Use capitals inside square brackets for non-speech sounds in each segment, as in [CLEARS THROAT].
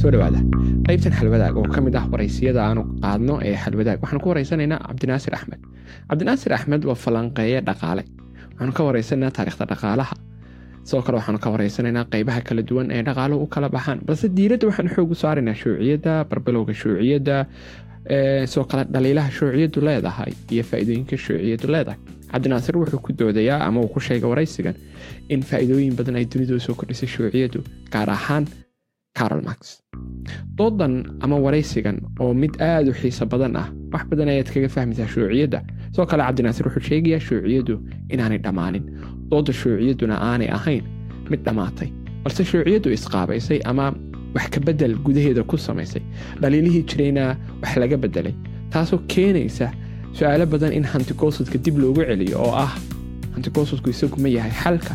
soo dhawaada qaybtan xalwadaag oo ka mid ah waraysiyada aanu qaadno ee xalwadaag waxaanu ku waraysanaynaa cabdinaasir axmed cabdinaasir axmed waa falanqeeye dhaqaale waxaanu ka waraysanaynaa taarikhda dhaqaalaha sidoo kale waxaanu ka waraysanaynaa qaybaha kala duwan ee dhaqaaluhu u kala baxaan balse diiradda waxaanu xoog saaraynaa shuuciyadda barbilowga shuuciyadda sidoo kale dhaliilaha shuuciyaddu leedahay iyo faa'iidooyinka shuuciyaddu leedahay cabdinaasir wuxuu ku doodayaa ama uu ku sheegay waraysigan in faa'iidooyin badan ay dunidu soo kordhisay shuuciyaddu gaar ahaan carol max doodan ama waraysigan oo mid aada u xiiso badan ah wax badan ayaad kaga fahmaysaa shuuciyadda. Sidoo kale cabdinaasir wuxuu sheegayaa shuuciyaddu inaanay dhammaanin. Dooda shuuciyadduna aanay ahayn mid dhammaatay. Balse shuuciyaddu isqaabaysay ama wax ka bedel gudaheeda ku samaysay. Dhaliilihii jirayna wax laga bedelay taasoo keenaysa su'aalo badan in hantigoosadka dib loogu celiyo oo ah hantigoosadku isagu ma yahay xalka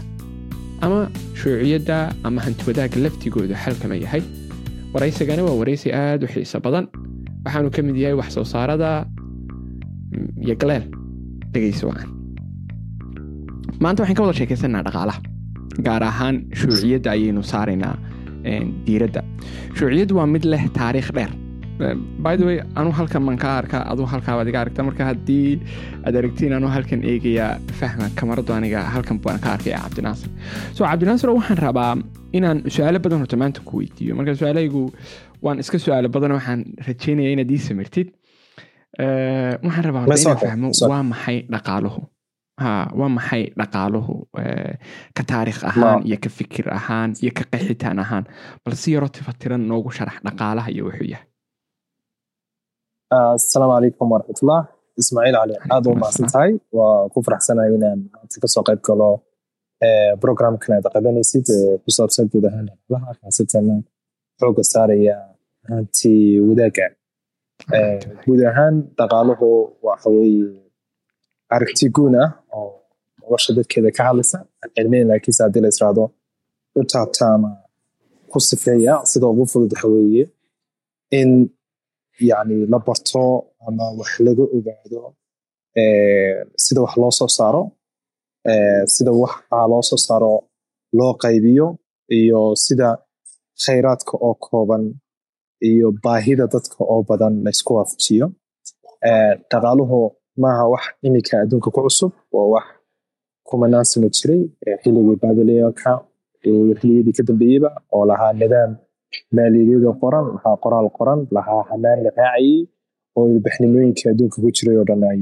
ama shuuciyadda ama hantiwadaagga laftigooda xalka ma yahay waraysigani waa waraysi aada u xiiso badan. Waxaanu ka mid yahay wax soo saarada iyo galeel. Dhegayso wacan maanta waxaan ka wada sheekaysanaa dhaqaalaha gaar ahaan shuuciyadda ayaynu saaraynaa diiradda. Shuuciyaddu waa mid leh taariikh dheer by the way anu halkan man ka arka aduu halkaabaad iga aragta marka haddii aad aragtiin anu halkan eegayaa fahma kamaradu aniga halkan baan ka arkaya cabdinaasir so cabdinaasir waxaan rabaa inaan su'aalo badan horta maanta ku weydiiyo. Marka su'aalahaygu waan iska su'aalo badan waxaan rajeynaya inaad ii samirtid. Waxaan rabaa horta inaan fahmo waa maxay dhaqaaluhu? Ha waa maxay dhaqaaluhu? Ka taariikh ahaan iyo ka fikir ahaan iyo ka qaxitaan ahaan. Bal si yaroo tifatiran noogu sharax dhaqaalaha iyo wuxuu yahay asalaamu calaykum waraxmatullah ismaaciil cali aad u mahadsan tahay waa ku faraxsanahay inaan maanta ka soo qayb galo programkan aad qabanaysid ku saabsan guud ahaan dhaqaalaha khaasatan xooga saaraya hanti wadaaga guud ahaan dhaqaaluhu waxa weeye aragti guun ah oo nolosha dadkeeda ka hadlaysa cilmiyan laakiinse haddii la israado ama ku sifeeya sida ugu fudud in yani la barto ama wax laga ogaado sida wax loo soo saaro sida waxa loo soo saaro loo qaybiyo iyo sida khayraadka oo kooban iyo baahida dadka oo badan laysku waafajiyo dhaqaaluhu maaha wax iminka adduunka ku cusub waa wax kumanaan sano jiray xilligii babilonka xiliyadii ka dambeeyeyba oo lahaa nidaam maaliyadyada qoran lahaa qoraal qoran lahaa hanaan la raacayey oo ilbaxnimooyinka adduunka ku jiray oo dhan ay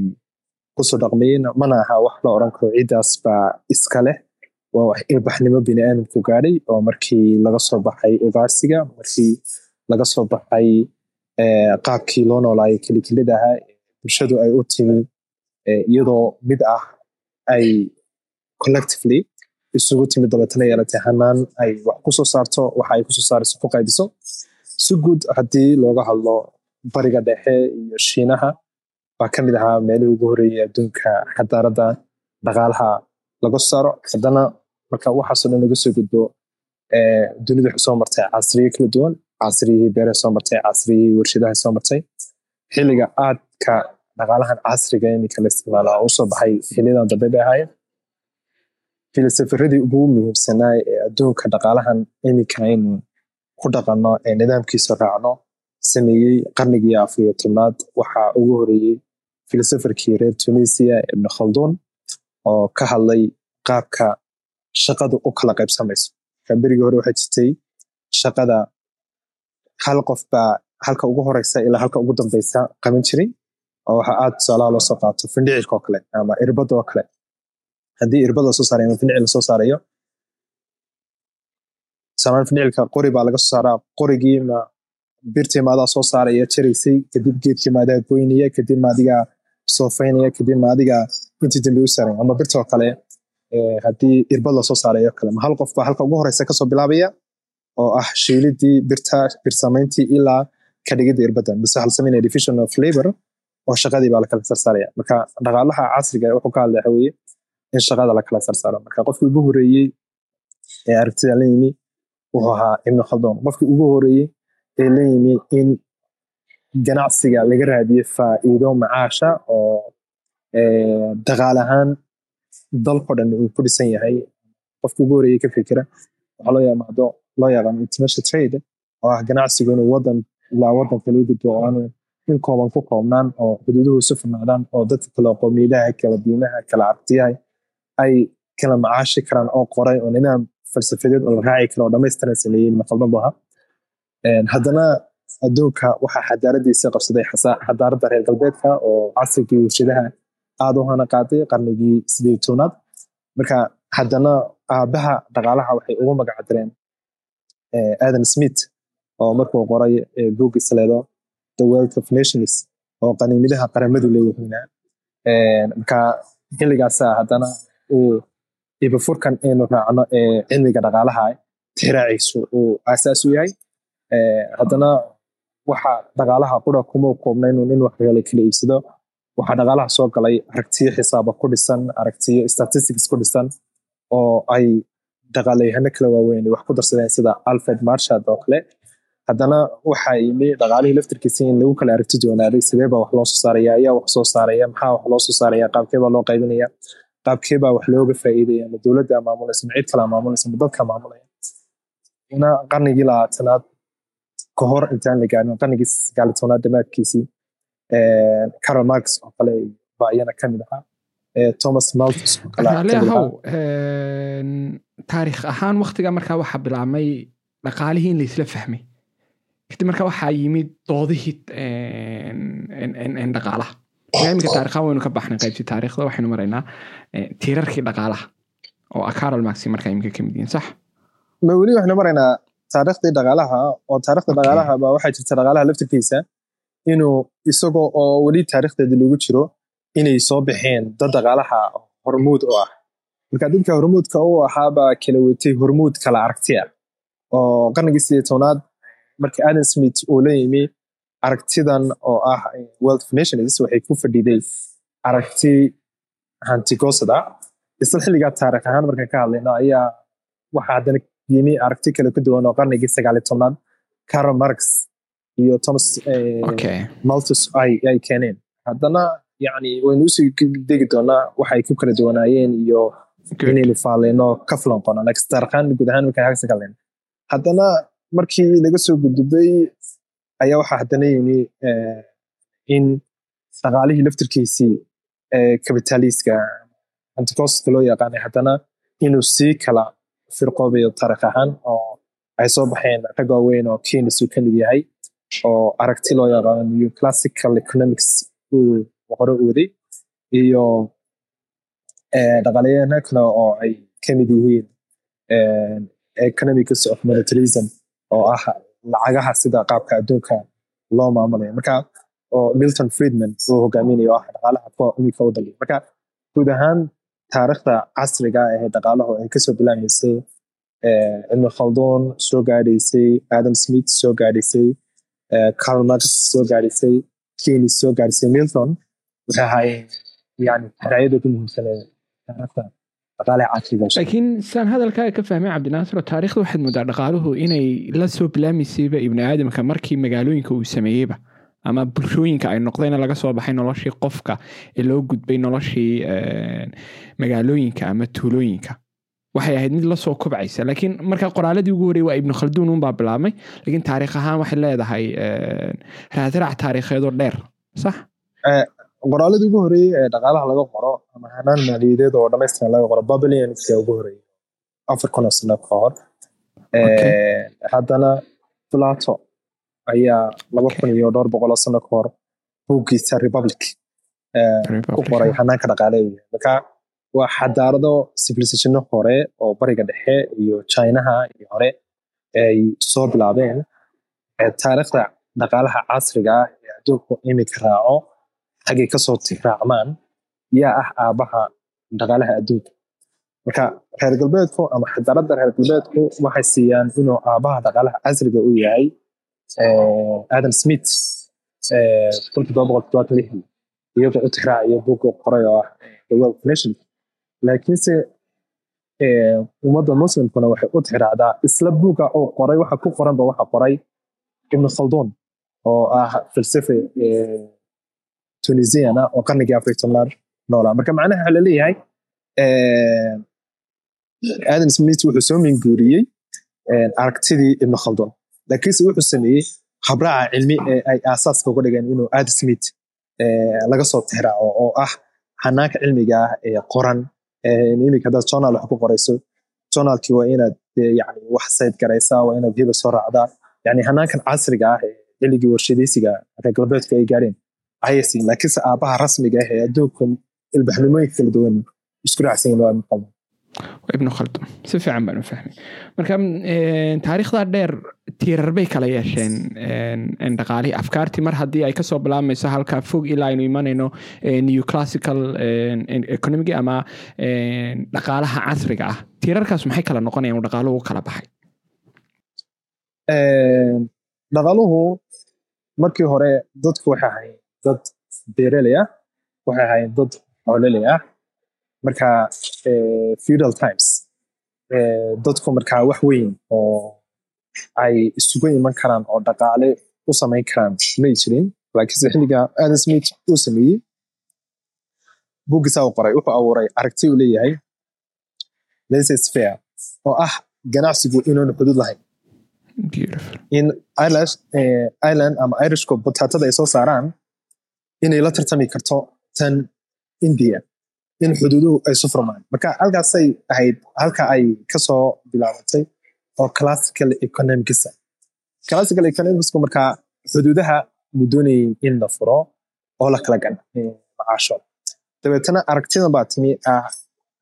ku soo dhaqmayeen mana aha wax la oran karo ciddaas baa iska leh waa wax ilbaxnimo biniaadamku gaadhay oo markii laga soo baxay ugaarsiga markii laga soo baxay qaabkii loo noolaayay kelikilida ahaa bulshadu ay u timi iyadoo mid ah ay collectively isugu timi dabeetana yeelatay hanaan ay wax ku soo saarto waxa ay ku soo saarayso ku qaybiso. Si guud haddii looga hadlo bariga dhexe iyo shiinaha baa ka mid ahaa meelihii ugu horeeyey adduunka xadaaradda dhaqaalaha laga saaro. Haddana marka waxaasoo dhan laga soo gudbo dunidu waxay soo martay casriyo kala duwan. Casriyihii beere soo martay casriyihii warshadaha soo martay. Xilliga aadka dhaqaalahan casriga iminka la isticmaala oo u soo baxay xiliyadan dambe bay ahaayeen filosofaradii ugu muhiimsanaa ee adduunka dhaqaalahan iminka aynu ku dhaqanno ee nidaamkiisa raacno sameeyey qarnigii afariyo tobnaad waxaa ugu horeeyey filosofarkii reer tunisia ibn khalduun oo ka hadlay qaabka shaqadu u kala qaybsamayso. Berigii hore waxay jirtay shaqada hal qof baa halka ugu horeysa ilaa halka ugu dambeysa qaban jiray oo waxa aad tusaalaha loo soo qaato findhicilka oo kale ama irbada oo kale haddii irbada la soo saarayo ama findhicil la soo saarayo tusaalahaan findhicilka qori baa laga soo saaraa. Qorigii ma birtii maadaa soo saaraya jaraysay kadib geedkii maadaa goynaya kadib maadigaa soofaynaya kadib maadigaa intii dambe u saaray. Ama birta oo kale haddii irbad la soo saarayo kale ma hal qof baa halka ugu horeysa ka soo bilaabaya oo ah shiilidii birta bir samayntii ilaa ka irbadda. La sameynaya division of labor oo shaqadii baa lakala sarsaaraya marka dhaqaalaha casriga wuxuu ka hadlaya waxa weeye in shaqada lakala sarsaaro marka qofkii ugu horeeyey ee aragtida la wuxuu ahaa ibnu khaldoon qofkii ugu horeeyey ee la in ganacsiga laga raadiyo faa'iido macaasha oo dhaqaal ahaan dalko dhan uu ku dhisan yahay qofkii ugu horeeyey ka fikira waxaa loo yamaado loo yaqaano international trade oo ah ganacsigu inuu wadan ilaa wadan kala gudbo oo aanu in kooban ku koobnaan oo xuduuduhu isu furnaadaan oo dadka kale qowmiyadaha kala diimaha kala aragtiyaha ay kala macaashi karaan oo qoray oo nidaam falsafadeed oo la raaci karo oo dhamaystiran sameeyey ahaa haddana adduunka waxaa xadaaradiisa qabsaday xadaaradda reer galbeedka oo casrigii warshadaha aada u hana qaaday qarnigii sideed toonaad marka haddana aabaha dhaqaalaha waxay ugu magacdireen adam smith oo markuu qoray buuggiis leedo the wealth of nations oo qaniimidaha qaramadu leeyihiina marka xilligaasa haddana uu ibafurkan aynu raacno ee cilmiga dhaqaalaha tixraaciisu uu aasaas u yahay. Haddana waxa dhaqaalaha qura kuma koobna inuu wax kale kala iibsado. Waxaa dhaqaalaha soo galay aragtiyo xisaaba ku dhisan aragtiyo statistics ku dhisan oo ay dhaqaalayahano kala waaweyn wax ku darsadeen sida alfred marshad oo kale. Haddana waxa yimi dhaqaalihii laftirkiisa in lagu kala aragti doonaaday sidee wax loo soo saaraya ayaa wax soo saaraya maxaa wax loo soo saaraya qaabkee loo qaybinaya qaabkee baa wax looga faa'iidaya ma dowladda maamulaysa ma cid kala maamulaysa ma dadka maamulaya ina qarnigii labaatanaad ka hor intaan la gaarin qarnigii sagaali tobnaad dhammaadkiisii carol marx oo kale baa iyana ka mid ahaa thomas malthus oo kale taariikh ahaan waktiga markaa waxaa bilaabmay dhaqaalihii in laisla fahmay kadib markaa waxaa yimid doodihii dhaqaalaha iminka taarikhaan waynu ka baxnay qaybtii taariikhda waxaynu maraynaa tiirarkii dhaqaalaha oo ah carol marx markaa iminka ka mid yihiin sax? Ma weli waxaynu maraynaa taariikhdii dhaqaalaha oo taariikhda dhaqaalaha baa waxaa jirta dhaqaalaha laftirkiisa inuu isagoo oo weli taariikhdeedii lagu jiro inay soo baxeen dad dhaqaalaha hormuud u ah. Marka dadka hormuudka u ahaabaa kala watay hormuud kala aragti ah oo qarnigii sideed tobnaad marka adam smith uu la yimi aragtidan oo ah wealth of nations waxay ku fadhiday aragti hantigosada isla xilligaa taarikh ahaan markaan ka hadlayno ayaa waxaa haddana yimi aragti kale ka duwan oo qarnigii sagaali tobnaad carol marx iyo thomas malthus ay keeneen. Haddana yani waynu u sii degi doonaa waxay ku kala duwanaayeen iyo inaynu faaleyno ka laakiin taarikhaan guud ahaan markaan hagsa galnayno haddana markii laga soo gudubay ayaa waxaa haddana yimi in dhaqaalihii laftirkiisii kapitaliska anticosta loo yaqaanay haddana inuu sii kala firqoobayo taarikh ahaan oo ay soo baxeen rag waaweyn oo keynes uu ka mid yahay oo aragti loo yaqaano new classical economics uu hore waday iyo dhaqaalayaana kale oo ay ka mid yihiin economics of monetarism oo ah lacagaha sida qaabka adduunka loo maamulayo marka oo milton friedman uu hogaaminayo ah dhaqaalaha kuwa u dalay marka guud ahaan taariikhda casriga ee dhaqaalahu ay ka soo bilaabaysay ibn khaldun soo gaadhaysay adam smith soo gaadhaysay carl marx soo gaadhaysay keynes soo gaadhaysay milton waxay ahaayeen yani raayada ugu muhiimsan ee taariikhda laakiin saan hadalkaaga ka fahmay cabdinaasir oo taarikhda waxaad moodaa dhaqaaluhu inay la soo bilaamaysayba ibni aadamka markii magaalooyinka uu sameeyeyba ama bulshooyinka ay noqdeen laga soo baxay noloshii qofka ee loo gudbay noloshii magaalooyinka ama tuulooyinka waxay ahayd mid la soo kobcaysa laakiin markaa qoraaladii ugu horrey waa ibnu khalduun unbaa bilaabmay laakiin taarikh ahaan waxay leedahay raadraac taariikheedoo dheer sax qoraaladii ugu horeeyey ee dhaqaalaha laga qoro ama hanaan maaliyadeed oo dhamaystiran laga qoro babylonianska ugu horeeyey afar kun oo sano ka hor haddana plato. Ayaa laba kun iyo dhowr boqol oo sano ka hor republic ku qoray hanaanka yahay marka waa xadaarado civilizationno hore oo bariga dhexe iyo chinaha iyo hore ay soo bilaabeen taariikhda dhaqaalaha casriga ah ee adduunku iminka raaco xaggay ka soo raacmaan yaa ah aabaha dhaqaalaha adduunka. Marka reer galbeedku ama xadaarada reer galbeedku waxay siiyaan inuu aabaha dhaqaalaha casriga u yahay adam smith iyagoo u tixraacayo buugga qoray oo ah the world nation. Laakiinse ummadda muslimkuna waxay u tixraacdaa isla buugga oo qoray waxa ku qoranba waxa qoray ibn khaldun oo ah falsafe tunisian ah oo qarnigii afar tobnaad noolaa. Marka macnaha waxaa la leeyahay adam smith wuxuu soo minguuriyey aragtidii ibn khaldun. Laakiinse wuxuu sameeyey habraaca cilmi ee ay aasaaska uga dhigeen inuu ad smith laga soo tixraaco oo ah xanaanka cilmiga ah ee qoran iminka haddaad journal wax ku qorayso journalkii waa inaad yani wax sayd garaysaa waa inaad hebel soo raacdaa. Yani hanaankan casriga ah ee xilligii warshadaysiga reer galbeedku ay gaareen ayay siin laakiinse aabaha rasmiga ah ee adduunka ilbaxnimooyinka kala duwan isku raacsan waa ibnu khaldun. Si fiican baan u fahmay. Marka taariikhda dheer tiirar bay kala yeesheen dhaqaalihii afkaartii mar haddii ay ka soo bilaabmayso halka fog ilaa aynu imanayno new classical economic ama dhaqaalaha casriga ah. Tiirarkaas maxay kala noqonayaan dhaqaaluhu u kala baxay? Dhaqaaluhu markii hore dadku waxay ahayn dad beereley ah. Waxay ahayn dad xooleley ah. Marka feudal times dadku markaa wax weyn oo ay isugu iman karaan oo dhaqaale u samayn karaan may jirin? Laakiinse xilliga adam smith uu sameeyey buuggiisa uu qoray wuxuu abuuray aragti uu leeyahay faire oo ah ganacsigu inuuna xuduud lahayn. In ireland ama irishku butaatada ay soo saaraan inay la tartami karto tan india in xuduuduhu ay su furmaan. Marka halkaasay ahayd halka ay ka soo bilaabatay oo classical economicsa. Classical economicsku markaa xuduudaha mu doonayay in la furo oo la kala gan macaasho. Dabeetana aragtidan baa timi ah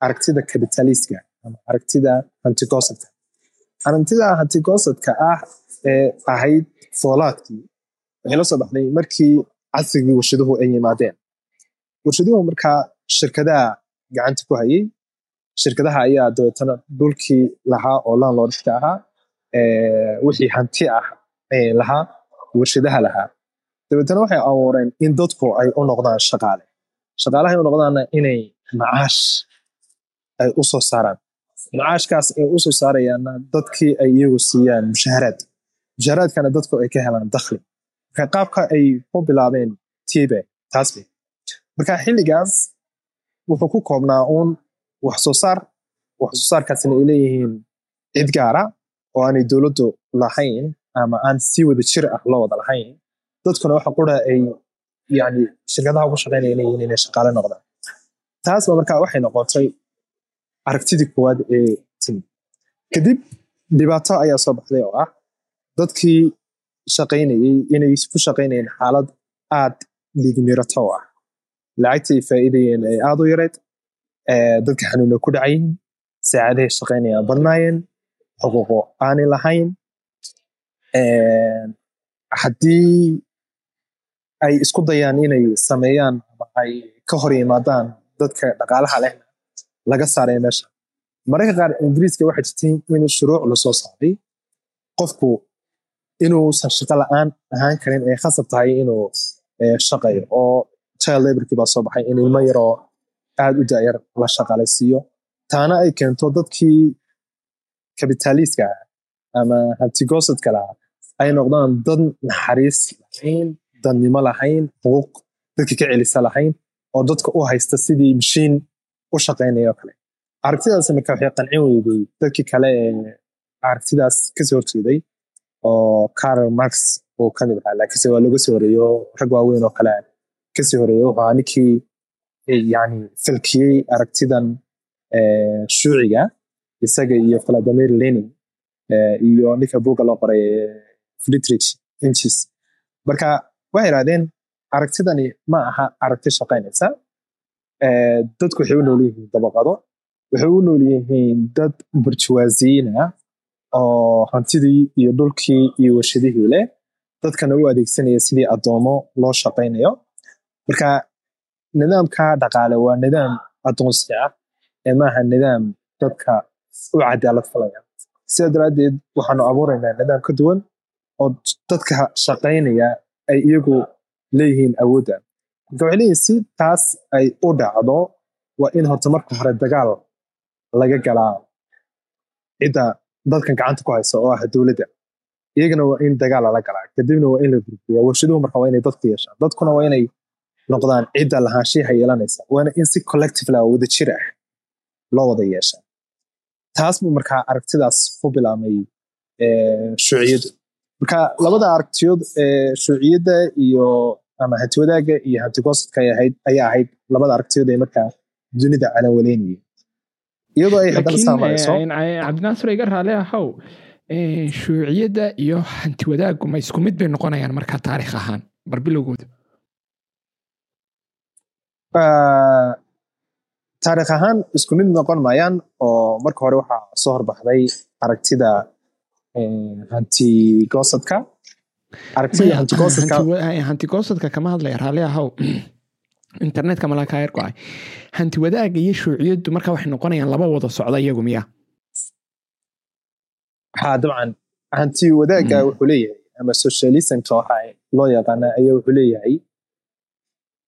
aragtida capitaliska ama aragtida hantigosadka aragtida hantigosadka ah ee ahayd foolaadkii waxay la soo baxday markii casrigii warshaduhu ay yimaadeen. Warshaduhu markaa shirkadaha gacanta ku hayay shirkadaha ayaa dabeetana dhulkii lahaa oo landlordka ahaa wixii hanti ah lahaa warshadaha lahaa. Dabeetana waxay abuureen in dadku ay u noqdaan shaqaale. Shaqaalaha ay u noqdaanna inay macaash ay u saaraan. Macaashkaas ay u saarayaanna dadkii ay iyagu siiyaan mushaharaad mushaharaadkana dadku ay ka helaan dakhli qaabka ay ku bilaabeen tibe taasbe marka xilligaas wuxuu ku koobnaa uun wax soo saar wax soo saarkaasina ay leeyihiin cid gaara oo aanay dowladdu lahayn ama aan si wada jir ah loo wada lahayn. Dadkuna waxa qura ay yani shirkadaha ugu shaqeynaya leeyihiin inay shaqaale noqdaan. Taasba marka waxay noqotay aragtidii koowaad ee timi. Kadib dhibaato ayaa soo baxday oo ah dadkii shaqaynayey inay ku shaqaynayeen xaalad aad dhiigmirato ah. Lacagta ay faa'iidayeen ay aad u yareed dadka xanuuna ku dhacayiin saacadahay shaqaynayaan badnaayeen xuquuqo aanay lahayn haddii ay isku dayaan inay sameeyaan ama ay ka hor yimaadaan dadka dhaqaalaha leh laga saaray meesha. Mararka qaar ingiriiska waxay jirtay in shuruuc la soo saaray qofku inuusan shaqo la'aan ahaan karin ay khasab tahay inuu shaqayo oo child laborkii baa soo baxay in ilmo yaroo aad u dayar la shaqaalaysiiyo taana ay keento dadkii kabitaaliiska ah ama hantigosadka lahaa ay noqdaan dad naxariis lahayn dadnimo lahayn xuquuq dadka ka celisa lahayn oo dadka u haysta sidii mashiin u shaqaynaya kale. Aragtidaas marka waxay qancin weyday dadkii kale ee aragtidaas ka soo horjeeday oo carol marx uu ka mid ahaa laakiinse waa looga soo horeeyo rag waaweyn oo kale. Kasii horeeyo wuxuu ahaa ninkii yani falkiyey aragtidan shuuciga isaga iyo vladimir lenin iyo ninka buugga loo qoray friedrich inches marka waxay idhahdeen aragtidani ma aha aragti shaqaynaysa. Dadku waxay u nool yihiin dabaqado waxay u nool yihiin dad burjuwaasiyiina oo hantidii iyo dhulkii iyo warshadihii leh dadkana u adeegsanaya sidii addoomo loo shaqaynayo marka nidaamka dhaqaale waa nidaam addoonsi ah ee maaha nidaam dadka u cadaalad falaya sidaa daraaddeed waxaanu abuuraynaa nidaam ka duwan oo dadka shaqaynaya ay iyagu leeyihiin awoodda marka waxay leeyihiin si taas ay u dhacdo waa in horta marka hore dagaal laga galaa cidda dadkan gacanta ku haysa oo ah dowladda. Iyagana waa in dagaal lala galaa kadibna waa in la gurbiya warshaduhu marka waa inay dadku yeeshaan. Dadkuna waa inay noqdaan cidda lahaanshiha yeelanaysa waana in si collective la wada jir ah loo wada yeesha taas buu markaa aragtidaas ku bilaabmay shuuciyadu marka labada aragtiyood ee shuuciyadda iyo ama hanti wadaagga iyo hanti goosadka ayaa ahayd labada aragtiyood ee markaa dunida calaawaleynayay iyadoo ay haddana saamayso. cabdinaasir iga raale ahow shuuciyadda iyo hanti wadaaggu ma isku mid bay noqonayaan markaa taarikh ahaan barbilowgooda taarikh ahaan isku mid noqon maayaan oo marka hore waxaa soo horbaxday aragtida hanti goosadka. Aragtida hanti goosadka. hanti goosadka kama hadlaya raali ahow internetka malakaayar ku ah hanti wadaagga iyo shuuciyaddu marka waxay noqonayaan laba wada socda iyagu miya. Ha dabcan hanti wadaagga wuxuu leeyahay ama socialismka waxa loo yaqaana ayaa wuxuu leeyahay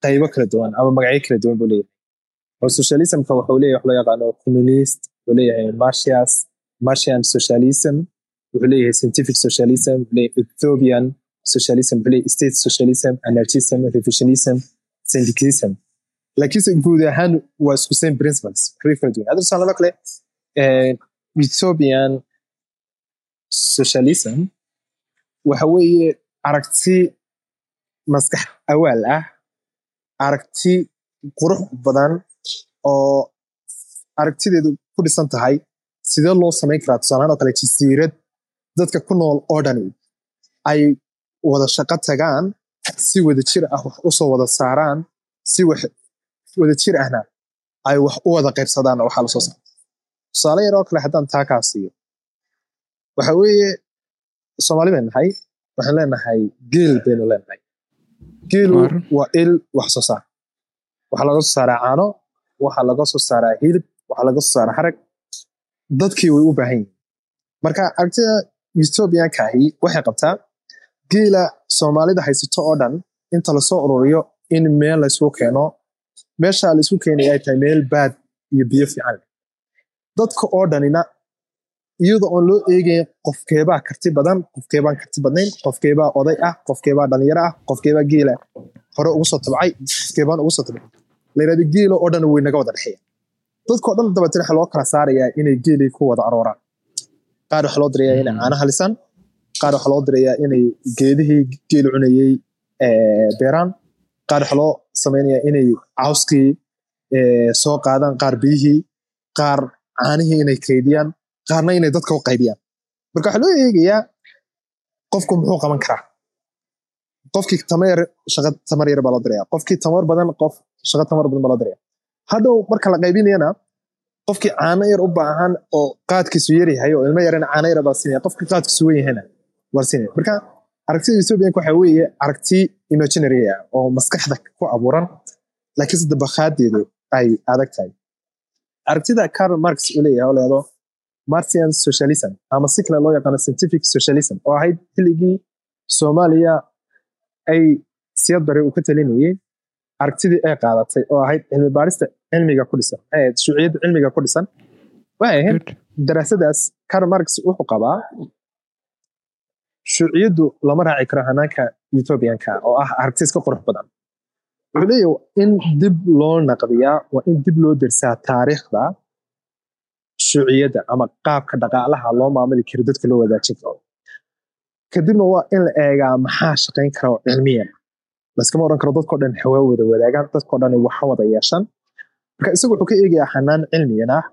qaybo kala duwan ama magacyo kala duwan buu leeyahay. Oo socialismka wuxuu leeyahay wax loo yaqaano communist wuxuu leeyahay martias martian socialism wuxuu leeyahay scientific socialism wuxuu leeyahay ethiopian socialism wuxuu leeyahay state socialism anarchism revisionism syndicalism laakiinse guud ahaan waa isku same principles hadda tusaale kale ethiopian socialism waxa weeye aragti maskax awaal ah aragti qurux badan oo aragtideedu ku dhisan tahay sidee loo samayn karaa tusaalahaan oo kale jasiirad dadka ku nool oo dhani ay wada shaqo tagaan si wada jir ah wax u soo wada saaraan si wax wada jir ahna ay wax u wada qaybsadaan waxaa la soo saara. Tusaale yar oo kale haddaan taa kaa siiyo. Waxa weeye soomaali baynu nahay waxaan leenahay geel baynu leenahay. Geelu waa il wax soo saar. Waxaa laga soo saaraa caano waxaa laga soo saaraa hilib waxaa laga soo saaraa harag. Dadkii way u baahan yihiin marka aragtida ethoobiyankaahi waxay qabtaa geela soomaalida haysato oo dhan inta la soo ururiyo in meel laysku keeno meesha laysku keenaya ay tahay meel baad iyo biyo fiican. Leh dadka oo dhanina iyadoo oon loo eegayn qofkeebaa karti badan qofkeebaan karti badnayn qofkeebaa oday ah qofkeebaa dhalinyaro ah qofkeebaa geela hore ugu soo tabcay qofkeebaan ugu soo tabcay. Layirahdo geelo oo dhan way naga wada dhexeeya. Dadkao dhan dabeetana waxa loo kala saarayaa inay geelay ku wada arooraan qaar waxaa loo dirayaa inay caanaha lisaan qaar waxaa loo dirayaa inay geedihii geelu cunayey beeraan. Qaar waxaa loo samaynayaa inay cawskii soo qaadaan qaar biyihii qaar caanihii inay kaydiyaan qaarna inay dadka u qaybiyaan. Marka waxaa loo eegayaa qofku muxuu qaban karaa? Qofkii tamar shaqa tamar yar baa loo diraya qofkii tamar badan qof shaqa tamar badan baa loo diraya hadhow marka la qaybinayana qofkii caano yar u baahan oo qaadkiisu yar yahay oo ilmo yarana caano yar baa siinaya qofkii qaadkiisu weyn yahayna waa siinaya marka aragtida ethoobiyanka waxa weeye aragti imaginary ah oo maskaxda ku abuuran laakiinse dabaqaadeedu ay adag tahay. Aragtida carl marx uu leeyahay oo leedo martian socialism ama si kale loo yaqaano scientific socialism oo ahayd xilligii soomaaliya ay siyad bari uu ka talinayay aragtidii ay qaadatay oo ahayd cilmi baarista cilmiga ku dhisan shuuciyadda cilmiga ku dhisan. Waxay ahayd daraasadaas carl marx wuxuu qabaa shuuciyaddu lama raaci karo hanaanka ethoobiyanka oo ah aragti iska qurux badan. Wuxuu leeyahay in dib loo naqdiyaa waa in dib loo dersaa taariikhda shuuciyadda ama qaabka dhaqaalaha loo maamuli karo dadka loo wadaajin karo. Kadibna waa in la eegaa maxaa shaqayn kara cilmiyan laskama oran karo dadkao dhan hawaa wada wadaagaan dadkao dhan waxa wada yeeshaan? Marka isagu wuxuu ka eegayaa xanaan cilmiyan ah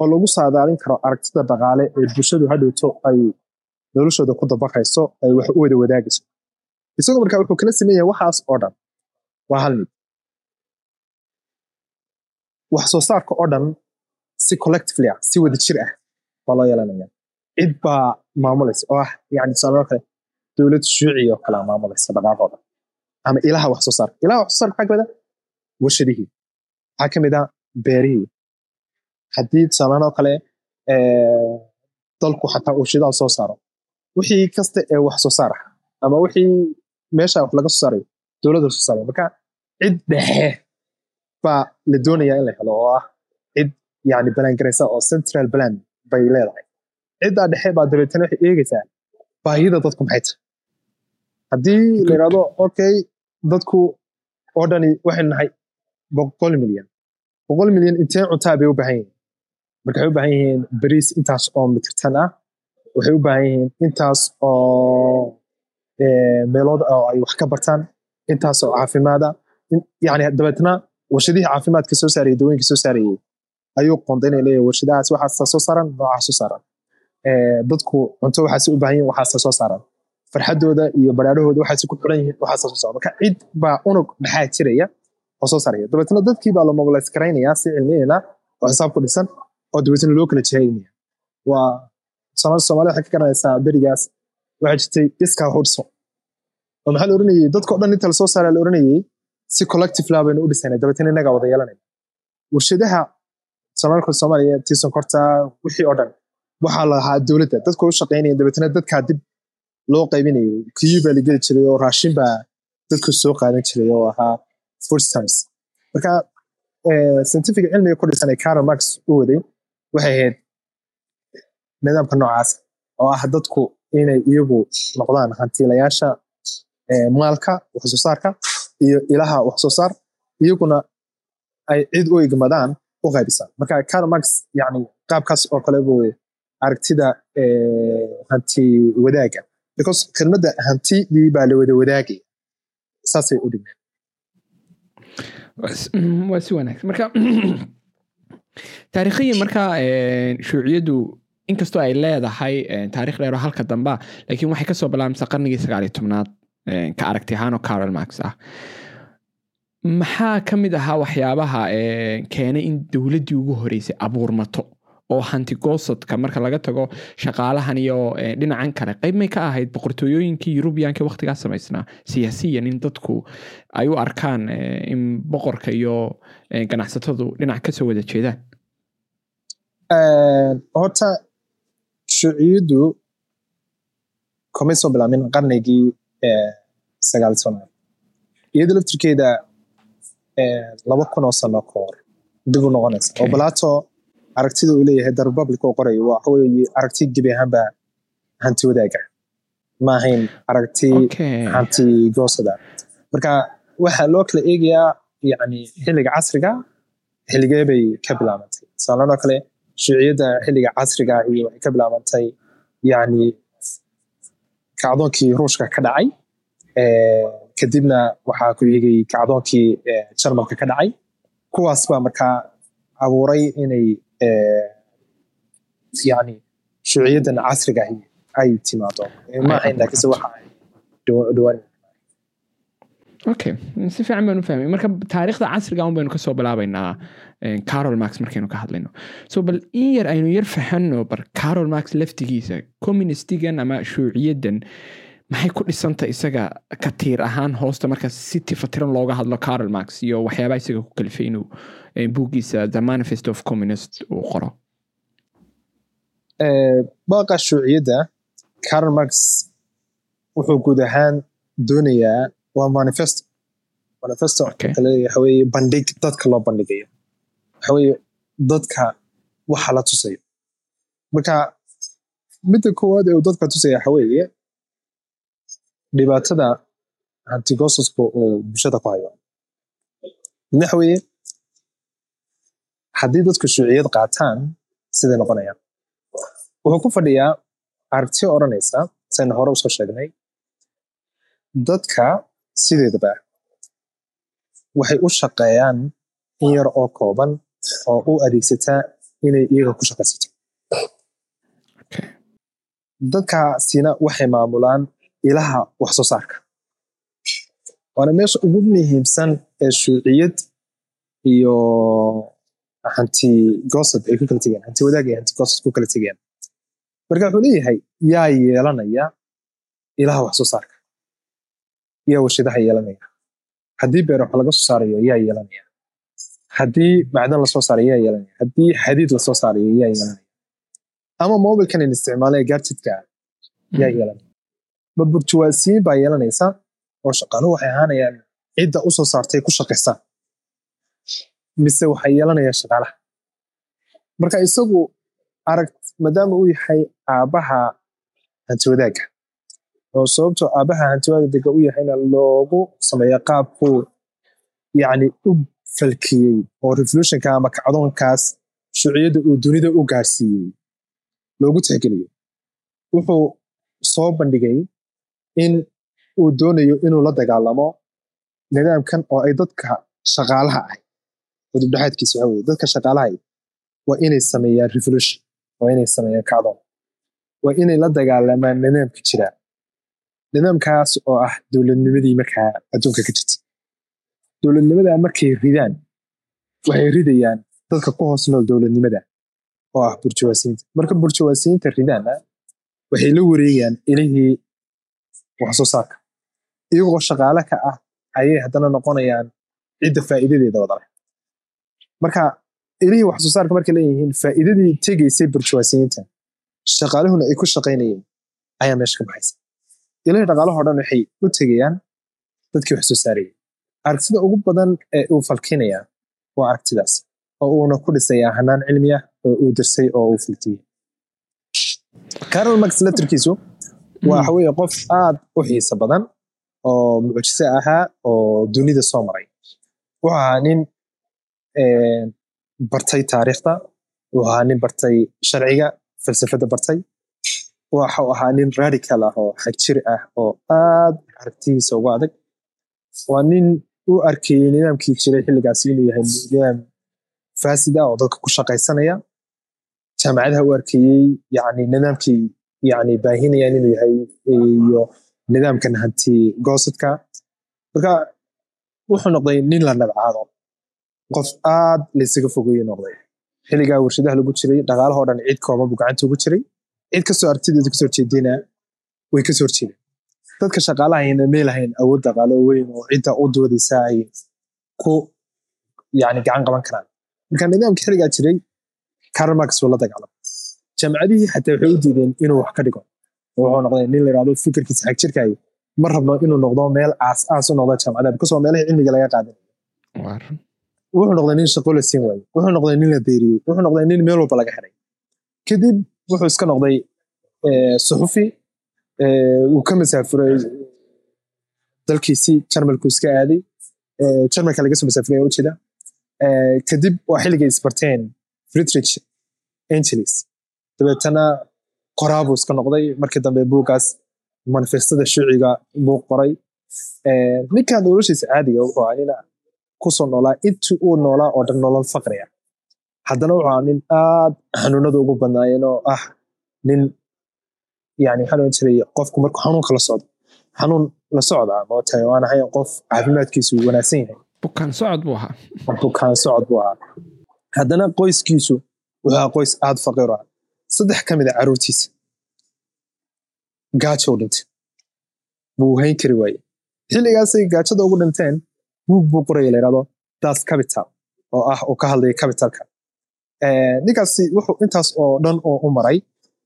oo lagu saadaalin karo aragtida dhaqaale ee bulshadu hadhowto ay noloshooda ku dabaqayso ay wax u wada wadaagayso. Isagu marka wuxuu kala sameeyahay waxaas oo dhan. Waa hal mid. Wax soo saarka oo dhan si collectively ah si wada jir ah baa loo yeelanaya cid baa maamulaysa oo ah yani tusaale kale dowlad shuuci oo maamulaysa dhaqaaqooda. Ama ilaha wax soo saarka ilaha wax soo saarka maxaa ka mid ah? Warshadihii. Waxaa ka mid ah? Beerihii. Haddii tusaalehaan oo kale dalku xataa uu shidaal soo saaro wixii kasta ee wax soo saar ah ama wixii meesha wax laga soo saarayo dowladda soo saaraya marka cid dhexe baa la doonayaa in la helo oo ah cid yani balangaraysa oo central plan bay leedahay. Ciddaa dhexe baa dabeetana waxay eegaysaa baahida dadku maxay tahay. Haddii la yidhahdo okay dadku oo dhani waxay nahay boqol milyan. Boqol milyan intee cuntaa bay u baahan yihiin? Marka waxay u baahan yihiin bariis intaas oo mitirtan ah waxay u baahan yihiin intaas oo meelood oo ay wax ka bartaan intaasoo caafimaada. Yani dabeetna warshadihii caafimaadka soo saarayay dawooyinka soo saarayay ayuu qoondaynaya leeyahay warshadahaas. Waxaasa soo saaran noocaas soo saaran. Dadku cunto waxaase u baahan yihiin waxaasa soo saaran. Farxadooda iyo baraarahooda waxaase ku xiran yihiin waxaasa soo saaran. Marka cid baa unug maxaa jiraya oo soo saaraya. Dabeetna dadkii baa la mobilize garaynaya si cilmiyeyna oo xisaab ku dhisan oo dabeetna loo kala jihaynaya waa soomaalida waxay ka garanaysaa berigaas. Waxaa jirtay iskaa hudso oo maxaa la oranayay? Dadkao dhan inta la soo saaraa la oranayay si collective baynu u dhisayna dabeetna innagaa wada yeelanayna warshadaha soomaalka soomaaliya tii sonkorta wixii oo dhan waxaa la dowladda. Dadka u shaqaynaya dabeetna dadkaa dib loo qaybinayay kiyuu baa la geli jiray oo raashin baa dadku soo qaadan jiray oo ahaa food stamps marka scientific cilmiga ku dhisan ee Marx u waday waxay ahayd nidaamka noocaas oo ah dadku inay iyagu noqdaan hantiilayaasha maalka wax soo saarka iyo ilaha wax soo saar iyaguna ay cid u igmadaan u qaybisaan. Marka Karl Marx yani qaabkaas oo kale buu aragtida hanti wadaaga. Because kelmadda hantidii baa la wada wadaagaya. Saasay u dhigmeen waa si wanaagsan. Marka [CLEARS THROAT] taariikhiyan marka shuuciyadu inkastoo ay leedahay taarikh dheero halka damba laakiin waxay ka soo bilaabmaysaa qarnigii sagaaliyo tobnaad ka aragti ahaanoo carol marx ah. Maxaa ka mid ahaa waxyaabaha keenay in dowladdii ugu horeysay abuurmato oo hantigoosadka marka laga tago shaqaalahan iyo dhinacan kale? Qayb may ka ahayd boqortooyooyinkii yurubiyanka waktigaa samaysnaa siyaasiyan in dadku ay u arkaan in boqorka iyo ganacsatadu dhinac ka soo wada jeedaan shuuciyaddu kamay soo bilaabmin qarnigii sagaal tobnaad iyada laftirkeeda laba kun oo sano ka hor dib u noqonaysa oo balaato aragtida uu leeyahay the republic oo qorayo waxa weeye aragti gebi ahaanba hanti wadaaga ma ahayn aragti hanti goosada marka waxaa loo kala eegayaa yani xilliga casriga xilligee bay ka bilaabantay saalanoo kale shuuciyadda xilliga casriga ahi waxay ka bilaabantay yani kacdoonkii ruushka ka dhacay kadibna waxaa ku eegay kacdoonkii jarmalka ka dhacay kuwaas baa markaa abuuray inay yani shuuciyaddan casriga ahi ay timaado ma ahayn laakiinse waxa ay dhawaan okay si fiican baan u fahmay marka taariikhda casriga un baynu ka soo bilaabaynaa carol marx markaynu ka hadlayno so bal in yar aynu yar fahanno bar carol marx laftigiisa communistigan ama shuuciyaddan maxay ku dhisanta isaga katiir ahaan hoosta marka si tifatiran looga hadlo carol marx iyo waxyaabaha isaga ku kalifay inuu buuggiisa the manifest of communist uu qoro baaqa shuuciyadda carol marx wuxuu guud ahaan doonayaa waa manifesto manifesto waxa weeye bandhig dadka loo bandhigayo waxa weeye dadka waxa la tusayo. Marka midda koowaad ee uu dadka tusaya waxa weeye dhibaatada hantigosaska oo bulshada ku hayo. Midna waxa weeye haddii dadku shuuciyad qaataan siday noqonayaan. Wuxuu ku fadhiyaa aragti odhanaysa saynu hore u soo sheegnay dadka sideedaba waxay u shaqeeyaan in yar oo kooban oo u adeegsataa inay iyaga ku shaqaysato. Dadkaasina waxay maamulaan ilaha wax soo saarka waana meesha ugu muhiimsan ee shuuciyad iyo hanti gosad ay ku kala tegayaan hanti wadaag iyo hanti gosad ku kala tegayaan marka wuxuu leeyahay yaa yeelanaya ilaha wax soo saarka yaa warshadaha yeelanaya. Haddii beer wax laga soo saarayo yaa yeelanaya haddii macdan la soo saarayo yaa yeelanaya haddii xadiid la soo saarayo yaa yeelanaya ama mobilkan in isticmaalaya gaarjidka yaa yeelanaya ma burjuwaasiyiin baa yeelanaysa oo shaqaaluhu waxay ahaanayaan cidda u soo saartay ku shaqaystaan mise waxay yeelanayaan shaqaalaha. Marka isagu arag maadaama uu yahay aabbaha hanti wadaagga oo sababtoo aabbaha hanti wadaagga u yahayna loogu sameeya qaabkuu yacni u falkiyey oo revolutionka ama kacdoonkaas shuuciyadda uu dunida u gaarsiiyey. Loogu tixgeliyo wuxuu soo bandhigay in uu doonayo inuu la dagaalamo nidaamkan oo ay dadka shaqaalaha ahay udubdhexaadkiisa waxa weye dadka shaqaalaha waa inay sameeyaan revolution waa inay sameeyaan kacdoon waa inay la dagaalamaan nidaamka jira. Nidaamkaas oo ah dowladnimadii markaa adduunka ka jirta dowladnimada markay ridaan? Waxay ridayaan dadka ku hoos nool dowladnimada. Oo ah burjawaasiyiinta marka burjawaasiyiinta ridaana waxay la wareegayaan ilihii wax soo saarka iyagoo shaqaale ka ah ayay haddana noqonayaan cidda faa'iidadeeda wada leh marka ilihii wax soo saarka markay leeyihiin faa'iidadii tegaysay burjawaasiyiinta shaqaalahuna ay ku shaqaynayeen ayaa meesha ka baxaysa. Ilihii dhaqaalahoo dhan waxay u tegayaan dadkii wax soo saarayay aragtida ugu badan ee uu falkinaya waa aragtidaas oo uuna ku dhisayaa hanaan cilmi ah oo uu dirsay oo uu fulkiyey carol max leterkiisu waxa weeye qof aad u xiiso badan oo mucjise ahaa oo dunida soo maray. Wuxuu ahaa nin bartay taariikhda wuxuu ahaa nin bartay sharciga falsafada bartay. Waxuu ahaa nin radical ah oo xagjir ah oo aad aragtidiisa ugu adag. Waa nin u arkayey nidaamkii jiray xilligaasi inuu yahay nidaam faasida oo dadka ku shaqaysanaya. Jaamacadaha u arkayey yani nidaamkii yani baahinayaan inuu yahay iyo nidaamkan hanti goosadka. Marka wuxuu noqday nin la nabcaado. Qof aad laysaga fogeeye noqday. Xilligaa warshadaha lagu jiray dhaqaalahoo dhan cid kooban buu gacanta ugu jiray. Cid kastoo aragtideeda ka soo horjeedina way ka soo horjeedeen dadka shaqaalahayna meelahayn awood dhaqaalo weyn oo cidda u doodaysa ay ku yani gacan qaban karaan. Marka nidaamka xilligaa jiray carol marx wuu la dagaalamay jaamacadihii xataa waxay u diideen inuu wax ka dhigo. Wuxuu noqday nin la yidhahdo fikirkiisa xag ma rabno inuu noqdo meel aas aas u noqdo jaamacadaha bikasoo meelahii cilmiga laga qaadan wuxuu noqday nin shaqo la siin waaye wuxuu noqday nin la beeriyey. Wuxuu noqday nin meel walba laga xiray kadib wuxuu iska noqday suxufi uu ka masaafuray dalkiisii jarmalku iska aaday. Jarmalka laga soo masaafuray ujeeda kadib waa xilligay isbarteen. Friedrich angelis dabeetana qoraabuu iska noqday. Markii dambe buuggaas manifestada shuuciga buu qoray. Ninkan noloshiisa caadiga wuxuu ahaa nina ku soo noolaa. Intii uu noolaa oo dhan nolol faqriya. Haddana wuxuu ahaa nin aad xanuunada ugu badnaayeen oo ah nin yani waxaa loodhan jiray qofku markuu xanuunka la socdo xanuun la socda mootahay waan ahay qof caafimaadkiisu wanaagsan yahay bukaan socod buu ahaa bukaan socod buu ahaa haddana qoyskiisu wuxuu ahaa qoys aad faqiir ah saddex ka mid a caruurtiisa gaajo u dhintay buu hayn kari waaye xilligaasay gaajada ugu dhinteen buug buu qoraya la yidhahdo das capital oo ah uu ka hadlaya capitalka ninkaasi wuxuu intaas oo dhan oo u maray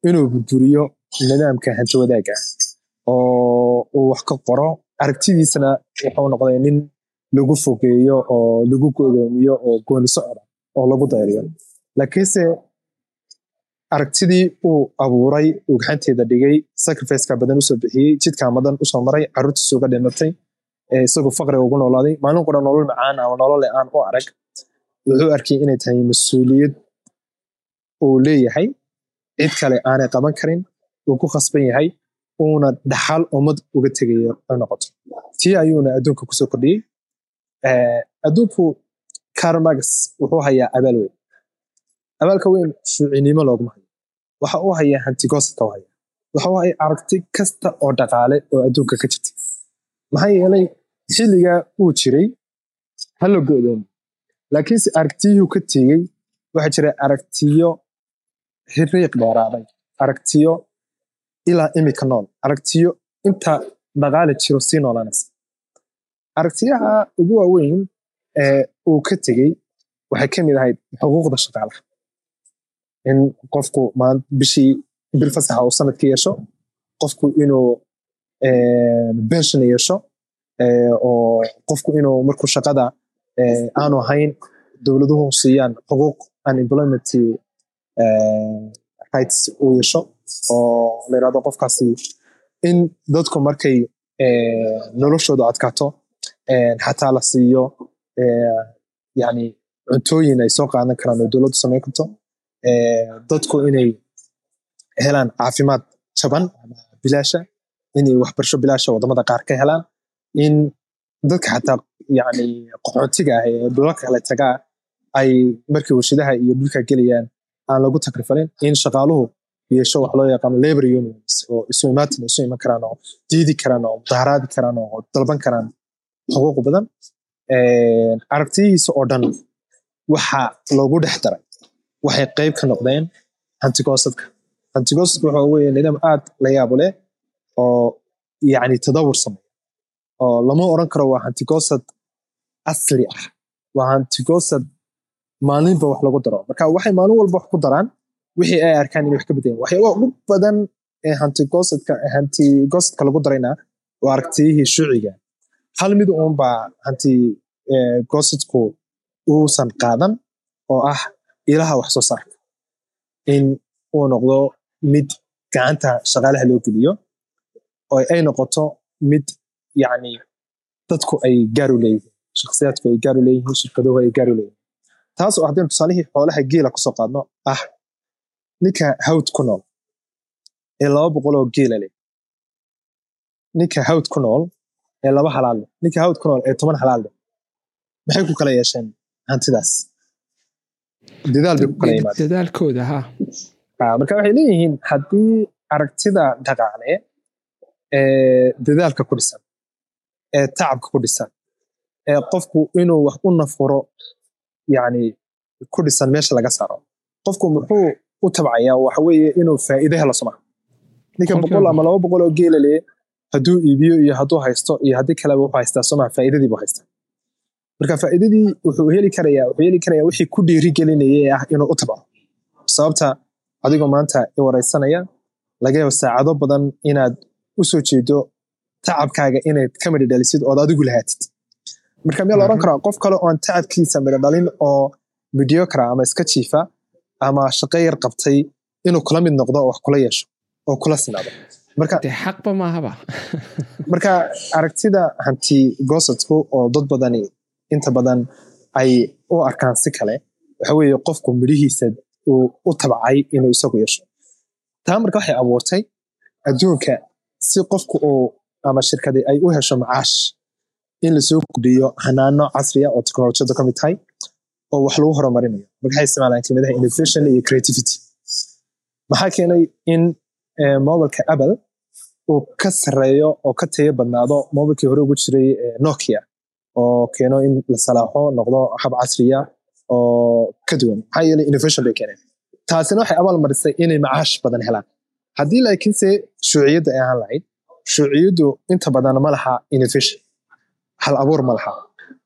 inuu burburiyo nidaamka hanti wadaaga oo uu wax ka qoro aragtidiisana wuxuu noqday nin lagu fogeeyo oo lagu godoomiyo oo gooni socda oo lagu dayriyo laakiinse aragtidii uu abuuray uu gaxanteeda dhigay sacrificeka badan u soo bixiyey jidka madan u soo maray caruurtiisa uga dhimatay isagoo faqriga ugu noolaaday maalin qura nolol macaan ama nolole aan u arag wuxuu arkay inay tahay mas'uuliyad uu leeyahay. Cid kale aanay qaban karin uu ku khasban yahay uuna dhaxal ummad uga tegayo ay noqoto. Tii ayuuna adduunka ku soo kordhiyey. Adduunku carmax wuxuu hayaa abaal weyn. Abaalka weyn shuucinimo looguma hayo waxa uu hayaa hantigoosadka u haya waxa uu haya aragti kasta oo dhaqaale oo adduunka ka jirta maxaa yeelay xilligaa uu jiray ha la go'doomo laakiinse aragtiyuhu ka tegey waxaa jira aragtiyo hiriiq dheeraaday aragtiyo ilaa imika nool aragtiyo inta dhaqaale jiro sii noolanaysa aragtiyaha ugu waaweyn ee uu ka tegey waxay ka mid ahayd xuquuqda shaqaalaha. In qofku bishii bil fasaxa uu sanadka yeesho qofku inuu bension yeesho oo qofku inuu markuu shaqada aanu ahayn dowladuhu siiyaan xuquuq unemployment rights uu yeesho oo la yiraahdo qofkaasi in dadku markay noloshooda adkaato xataa la siiyo yani cuntooyin ay soo qaadan karaan oo dowladdu samayn karto dadku inay helaan caafimaad jaban ama bilaasha inay waxbarasho bilaasha waddamada qaar ka helaan in dadka xataa yani qaxootiga ah ee dhulalka kale tagaa ay markii warshadaha iyo dhulka gelayaan aan lagu takrifalin in shaqaaluhu yeesho wax loo yaqaano labor unions oo isu isu iman karaan oo diidi karaan oo mudaharaadi karaan oo dalban karaan xuquuq badan aragtiyihiisa oo dhan waxa loogu dhex daray waxay qayb ka noqdeen hantigoosadka hantigoosadka waxa weye nidaam aad la yaabo leh oo yani tadawur sameeya oo lama oran karo waa hantigoosad asli ah waa hantigoosad maalinba wax lagu daro. Marka waxay maalin walba wax ku daraan wixii ay arkaan inay wax ka bedelaan waxyaabaha ugu badan ee hantigoosadka hantigoosadka lagu darayna waa aragtiyihii shuuciga hal mid uunbaa hanti goosadku uusan qaadan oo ah ilaha wax soo saarka. In uu noqdo mid gacanta shaqaalaha loo geliyo oo ay noqoto mid yani dadku ay gaaru leeyihiin shakhsiyaadku ay gaaru leeyihiin shirkaduhu ay gaaru leeyihiin taas oo haddaynu tusaalihii xoolaha geela ku soo qaadno ah ninka hawd ku nool ee laba boqoloo geela leh. Ninka hawd ku nool ee laba halaal leh. Ninka hawd ku nool ee toban halaal leh. Maxay ku kala yeesheen hantidaas? Dadaal bay ku kala yimaadeen. Dadaalkooda ha. Marka waxay leeyihiin haddii aragtida dhaqaale ee dadaalka ku dhisan ee tacabka ku dhisan ee qofku inuu wax u nafuro yani ku dhisan meesha laga saaro qofku muxuu u tabcayaa waxa weeye inuu faa'iide helo soma ninka boqol ama laba boqol oo geela lee hadduu iibiyo iyo hadduu haysto iyo haddii kaleba wuxuu haystaa soma faa'iidadii buu haystaa marka faa'iidadii wuxuu heli karayaa wuxuu heli karayaa wixii ku dhiiri gelinayay ee ah inuu u tabco sababta adigoo maanta i waraysanaya laga yaabo saacado badan inaad u soo jeedo tacabkaaga inaad ka midha dhalisid ood adigu lahaatid marka miyaa la oran karaa qof kale oon tacabkiisa dhalin oo mediocra ama iska jiifa ama shaqo yar qabtay inuu kula mid noqdo oo wax kula yeesho oo kula sinaado. Xaqba maahaba [LAUGHS] marka aragtida hanti goosadku oo dad badani inta badan ay u arkaan si kale waxa weeye qofku midhihiisa uu u tabcay inuu isagu yeesho. Taa marka waxay abuurtay adduunka si qofku uu ama shirkadii ay u hesho macaash in la soo kordhiyo hanaano casriya oo teknolojiyadu ka mid tahay oo wax lagu horumarinayo. Marka waxay isticmaalaan kelmadaha innovation iyo creativity. Maxaa keenay in mobilka apple uu ka sareeyo oo ka tayo badnaado mobilkii hore ugu jiray nokia oo keeno in la salaaxo noqdo hab casriya oo ka duwan. Maxaa yeelay innovation bay keeneen. Taasina waxay abaal marisay inay macaash badan helaan. Haddii laakiinse shuuciyadda ahaan lahayd shuuciyaddu inta badan ma laha innovation hal abuur ma laha.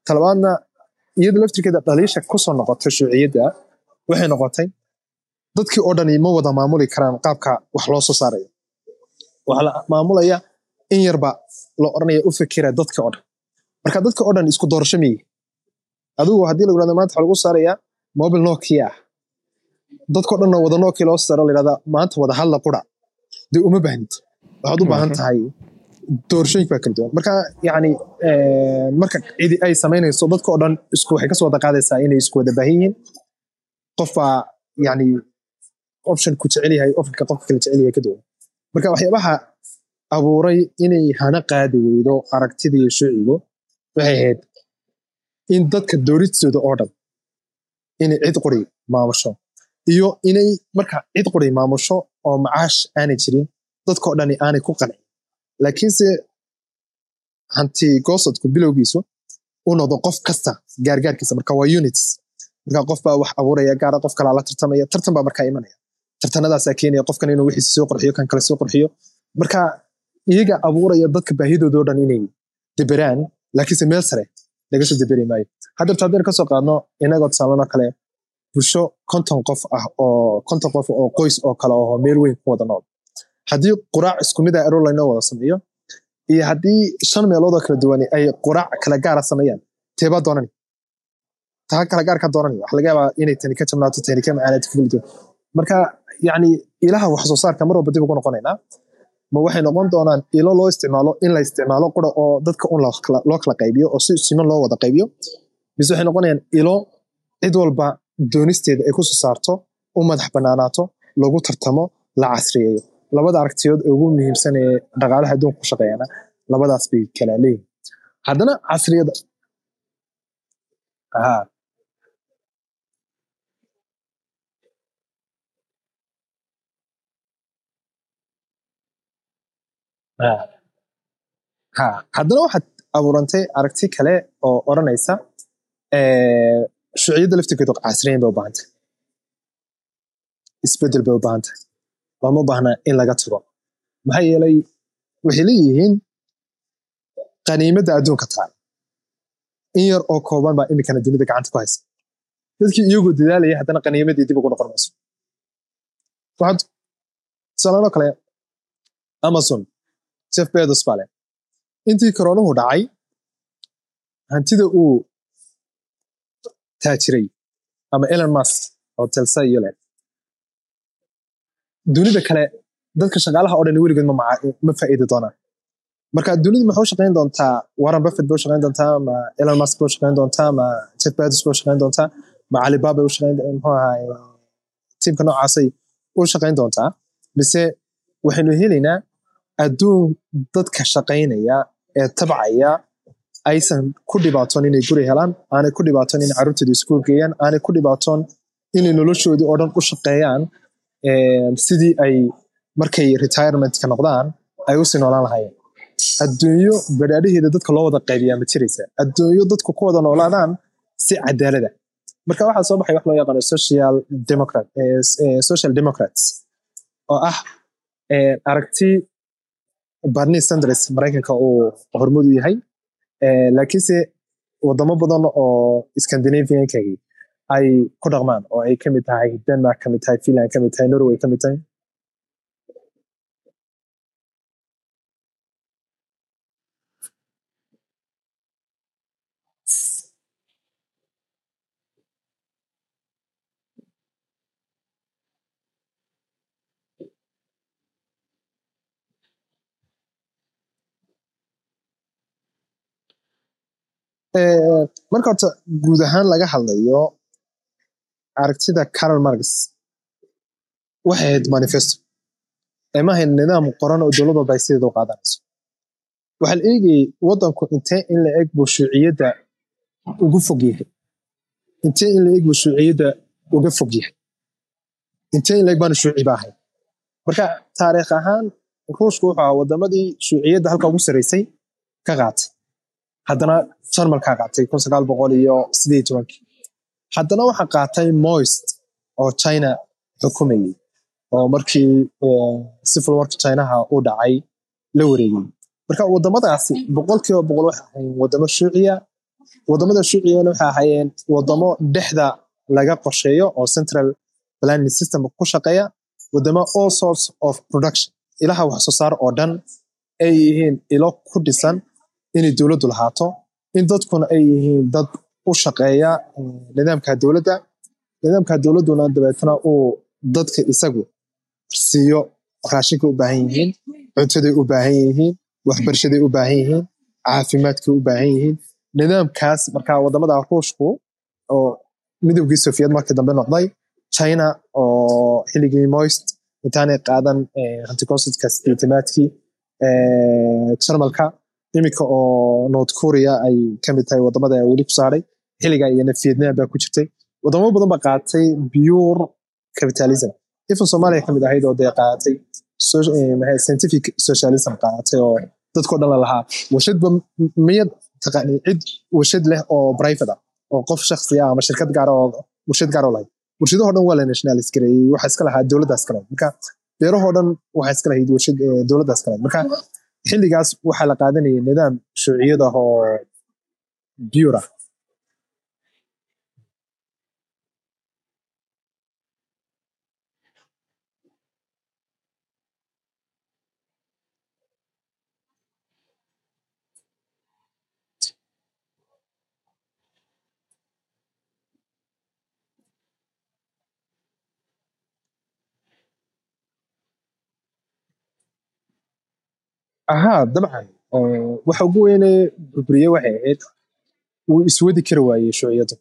Talabaadna iyada laftirkeeda dhaliisha ku soo noqotay shuuciyadda waxay noqotay dadkii oo dhani ma wada maamuli karaan qaabka wax loo soo saarayo. Waxaa la maamulaya in yarba la oranaya u fikira dadka oo dhan. Marka dadka oo dhan isku doorasho miyi? Adigu haddii lagu yiraahdo maanta waxa lagu saarayaa mobil nokia. Ah dadkao dhanna wada nokia loo saaro layirahdaa maanta wada hadla qura. Dee uma baahnid waxaad u baahan tahay doorashooyinka baa kala duwan. Marka yani marka cidi ay samaynayso dadka oo dhan waxay ka soo wada qaadaysaa inay isku wada baahan yihiin. Qof baa yani option ku jecel yahay optionka qofka kala jecel yahay ka duwan. Marka waxyaabaha abuuray inay hana qaadi weydo aragtidii shuucigu waxay ahayd in dadka dooristooda oo dhan inay cid quri maamusho. Iyo inay marka cid quri maamusho oo macaash aanay jirin dadkao dhani aanay ku qancin laakiinse hanti goosadku bilowgiisu u noqdo qof kasta gaargaarkiisa marka waa units. Marka qof baa wax abuuraya gaara qof kalaa la tartamaya tartan baa markaa imanaya. Tartanadaasaa keenaya qofkan inuu wixiisa soo qurxiyo kan kale soo qurxiyo. Marka iyaga abuuraya dadka baahidoodao dhan inay deberaan laakiinse meel sare laga soo deberi maayo. Haddeerta haddaynu ka soo qaadno inagoo tusaalano kale bulsho konton qof ah oo konton qof oo qoys oo kale oo meel weyn ku wada nool haddii quraac isku mid ah arolinoo wada sameeyo iyo haddii shan meeloodoo kala duwani ay quraac kala gaara sameeyaan teebaa doonani. Taa kala gaarka doonani. Waxa laga yaabaa inay tani ka jabnaato tani ka macaanaato ka kala marka yacni ilaha wax soo saarka mar walba dib ugu noqonaynaa ma waxay noqon doonaan ilo loo isticmaalo in la isticmaalo qura oo dadka un loo kala qaybiyo oo si siman loo wada qaybiyo. Mise waxay noqonayaan ilo cid walba doonisteeda ay ku soo saarto u madax banaanaato lagu tartamo la casriyeeyo labada aragtiyood ugu muhiimsan ee dhaqaalaha adduunka ku shaqeeyana labadaas bay kala leeyihiin haddana casriyada ha ha ha haddana waxaad abuurantay aragti kale oo odhanaysa eh, shuciyadda laftirkeedu casriyan bay u baahantay. Isbedel bay u baahantay looma baahna in laga tago? Maxaa yeelay waxay leeyihiin qaniimadda adduunka taal. In yar oo kooban baa imikana dunida gacanta ku haysa. Dadkii iyagoo dadaalaya haddana qaniimadii dib ugu noqon mayso. Waxaad tusaalaanoo kale amazon jeff bezos baa leh. Intii koronuhu dhacay hantida uu taajiray ama elon musk oo telsa iyo leh dunida kale dadka shaqaalaha oo dhan weligood ma faa'iidi doonaan marka dunidu maxay u shaqayn doontaa? Warren buffett bay u shaqayn doontaa? Ma elon musk bay u doontaa? Ma jeff bezos bay u doontaa? Ma alibaba bay u shaqayn tiimka noocaasay u shaqayn doontaa? Mise waxaynu helaynaa adduun dadka shaqaynaya ee tabcaya aysan ku dhibaatoon inay guri helaan aanay ku dhibaatoon inay carruurtooda iskuul geeyaan aanay ku dhibaatoon inay noloshoodii oo dhan u shaqeeyaan. eh, sidii ay markay retirementka noqdaan ay u sii noolaan lahaayeen. Adduunyo badhaadhaheeda dadka loo wada qaybiyaa ma jiraysa. Adduunyo dadku ku wada noolaadaan si cadaalada marka waxaa soo baxay wax loo yaqaano social eh, eh, democrats oo ah eh, aragti Bernie Sanders Maraykanka uu hormuud u yahay. Laakiinse wadamo badan oo Scandinavianka ay ku dhaqmaan oo ay ka mid tahay Denmark ka mid tahay Finland ka mid tahay Norway ka mid tahay? Eh, marka horta guud ahaan laga hadlayo aragtida Karl Marx. Waxay ahayd manifesto. Ma ahayn nidaam qoran oo dowlad walba ay sideeda u qaadanayso. Waxaa la eegayay wadanku intee in la eg buu shuuciyadda ugu fog yahay? Intee in la eg buu uga fog yahay? Intee in la eg baanu shuuci ba ahayn marka taariikh ahaan ruushku wuxuu ahaa wadamadii shuuciyadda halka ugu saraysay ka qaatay. Haddana jarmalkaa qaatay kun sagaal boqol iyo sideed tobankii haddana waxaa qaatay moist oo china xukumayay oo markii eh, civil warka chinaha uu dhacay la wareegay. Marka wadamadaasi boqolkiiba boqol waxay ahayn wadamo shuuciya waddamada shuuciyana waxay ahaayeen wadamo dhexda laga qorsheeyo oo central planning system ku shaqeeya wadamo all sorts of production. Ilaha wax soo saar oo dhan ay yihiin ilo ku dhisan inay dowladdu lahaato in dadkuna ay yihiin dad u shaqeeya nidaamka dowladda. Nidaamka dowladduna dabeetana uu dadka isagu siiyo raashinka u baahan yihiin cuntaday u baahan yihiin waxbarashaday u baahan yihiin caafimaadkay u baahan yihiin. Nidaamkaas marka waddamada ruushku oo midowgii sofiyeed markii dambe noqday china oo xilligii moist intaanay qaadan anticonstitutka sideetimaadkii eh, jarmalka iminka oo north korea ay ka mid tahay waddamada weli ku saaray xilliga iyana vietnam baa ku jirtay. Wadamo badan baa qaatay pure capitalism. Ifan soomaaliya ka mid ahayd oo dee qaatay eh, scientific socialism qaatay oo dadkoo dhan la lahaa miyad taqaani cid warshad leh oo private ah oo qof shakhsi ah ama shirkad gaar oo warshad gaar oo lahayd. Warshadahoo dhan waa la nationalis gareeyey waxaa iska lahaa dowladdaas kale marka beerahoo dhan waxaa iska lahayd warshad eh, dowladdaas kale marka xilligaas waxaa la qaadanayay nidaam shuuciyada oo pure ah ahaa dabcan. Waxa ugu weyne burburiye waxay ahayd wuu iswadi kari waayey shuuciyadu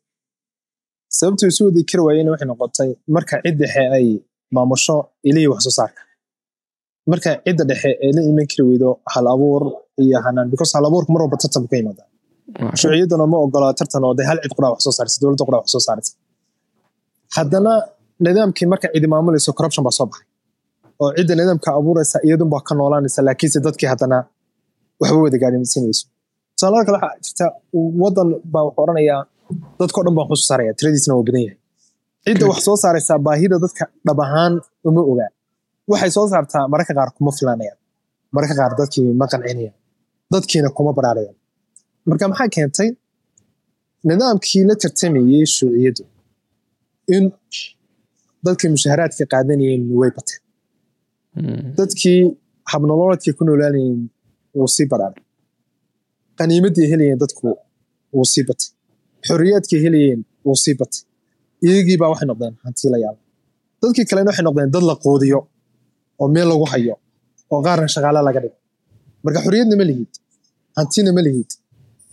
sababtuu isu wadi kari waayeyna waxay noqotay marka cid dhexe ay maamusho ilihii wax soo saarka. Marka cidda dhexe ee la iman kari weydo hal abuur iyo hanaan because hal abuurka mar walba tartan ka yimaada. Shuuciyadduna ma ogola tartan oo de hal cid quraa wax soo saaraysa dowladda quraa wax soo saaraysa haddana nidaamkii marka cidi maamulayso corruption baa soo baxay oo cidda nidaamka abuuraysa iyadunbaa ka noolaanaysa laakiinse dadkii haddana waxba wada gaadhimsiinayso tusaalada kale waxaa jirta wadan baa wuxuu odhanayaa dadkao dhan baan saaraya tiradiisna waa badan yahay. Cidda wax soo saaraysaa baahida dadka dhab ahaan uma ogaa waxay soo saartaa mararka qaar kuma filanayaan mararka qaar dadkii ma qancinayaan. Dadkiina kuma baraarayaan marka maxaa keentay? Nidaamkii la tartamayey shuuciyaddu in dadkii mushaharaadka qaadanayeen way bateen dadkii habnolooladkii ku noolaanayeen wuu sii baraaray qaniimaddii helayeen dadku wuu sii batay xorriyaadkii helayeen wuu sii batay iyagiibaa waxay noqdeen hantiilayaal dadkii kalena waxay noqdeen dad la quudiyo oo meel lagu hayo oo qaarna shaqaale laga dhigo. Marka xorriyadna ma lihid hantina ma lihid.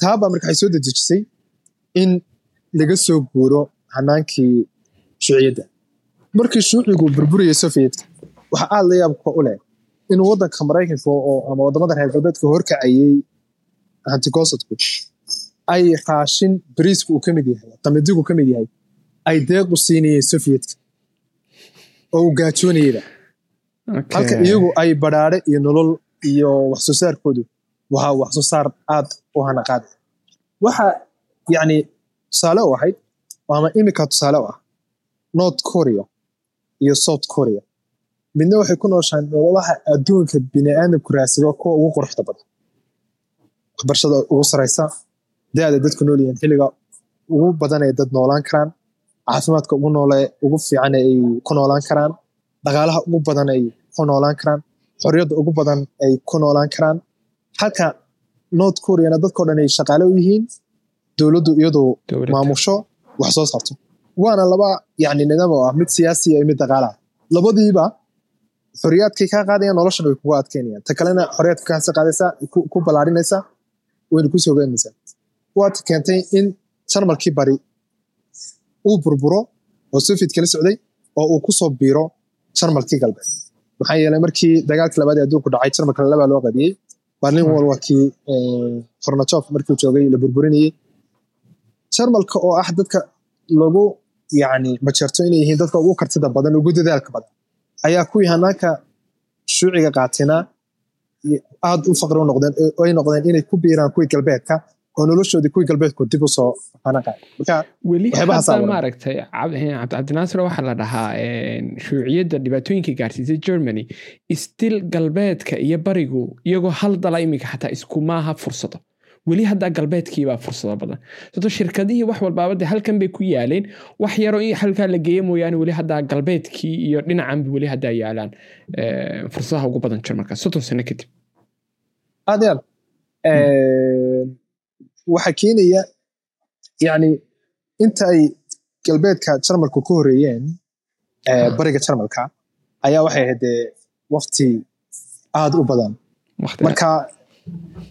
Taabaa marka waxay soo dedejisay in laga soo guuro hanaankii shuuciyadda markii shuucigu burburiyey sovietka waxa aad la yaabka u leh in waddanka maraykanka oo ama waddamada reer galbeedka horkacayey hantigosadku ay raashin bariisku uu ka mid yahay qamadigu ka mid yahay ay deequ siinayeen sovietka oo uu gaajoonayeyba halka iyagu ay badhaadhe iyo nolol iyo wax soo saarkoodu waa wax soo saar aad u hanaqaad waxa yacni tusaale u ahayd ama imika tusaale u ah north korea iyo south korea midna waxay ku nooshaan nololaha adduunka bini'aadamku raadsado kuwa ugu quruxda badan. Waxbarashada ugu saraysa da-da dadku nool yihiin xilliga ugu badan ee dad noolaan karaan caafimaadka ugu noole ugu fiican ay ku noolaan karaan dhaqaalaha ugu badan ay ku noolaan karaan xorriyadda ugu badan ay ku noolaan karaan. Halka north koreana dadkao dhan ay shaqaale u yihiin dowladdu iyadu maamusho wax soo saarto. Waana laba yani nidaam oo ah mid siyaasi iyo mid dhaqaalaha labadiiba xorriyaadkay kaa qaadayaan noloshan way kugu adkeynayaan ta kalena xorriyaadka kaasi qaadaysaa ku ballaarinaysaa wayna ku soo gaadinaysaa waata keentay in jarmalkii bari uu burburo oo soviet kala socday oo uu ku soo biiro jarmalkii galbeed maxaa yeelay markii dagaalkii labaad ee adduunku dhacay jarmalka labaa loo qadiyey berlin wall waa kii joogay la burburinayey jarmalka oo ah dadka lagu yani majeerto inay yihiin dadka ugu kartida badan ugu dadaalka badan ayaa kuwii hanaanka shuuciga qaatina aad u faqri ay noqdeen inay ku biiraan kuwii galbeedka oo noloshoodii kuwii galbeedku dib u soo weli maaragtay cabdinaasir waxaa la dhahaa shuuciyadda dhibaatooyinka gaarsiisay germany. Still galbeedka iyo barigu iyagoo hal dala iminka xataa iskumaaha fursado weli haddaa galbeedkiibaa fursado badan. Sato shirkadihii wax walbaaba de halkan bay ku yaaleen wax yaroo in halkaa la geeya mooyaane weli haddaa galbeedkii iyo dhinacanba weli haddaa yaalaan. Fursadaha ugu badan jarmalka soddon sano kadib aad waxaa keenaya yani inta ay galbeedka jarmalku ku horeeyeen bariga jarmalka ayaa waxay ahayd dee wakti aad u badan. Marka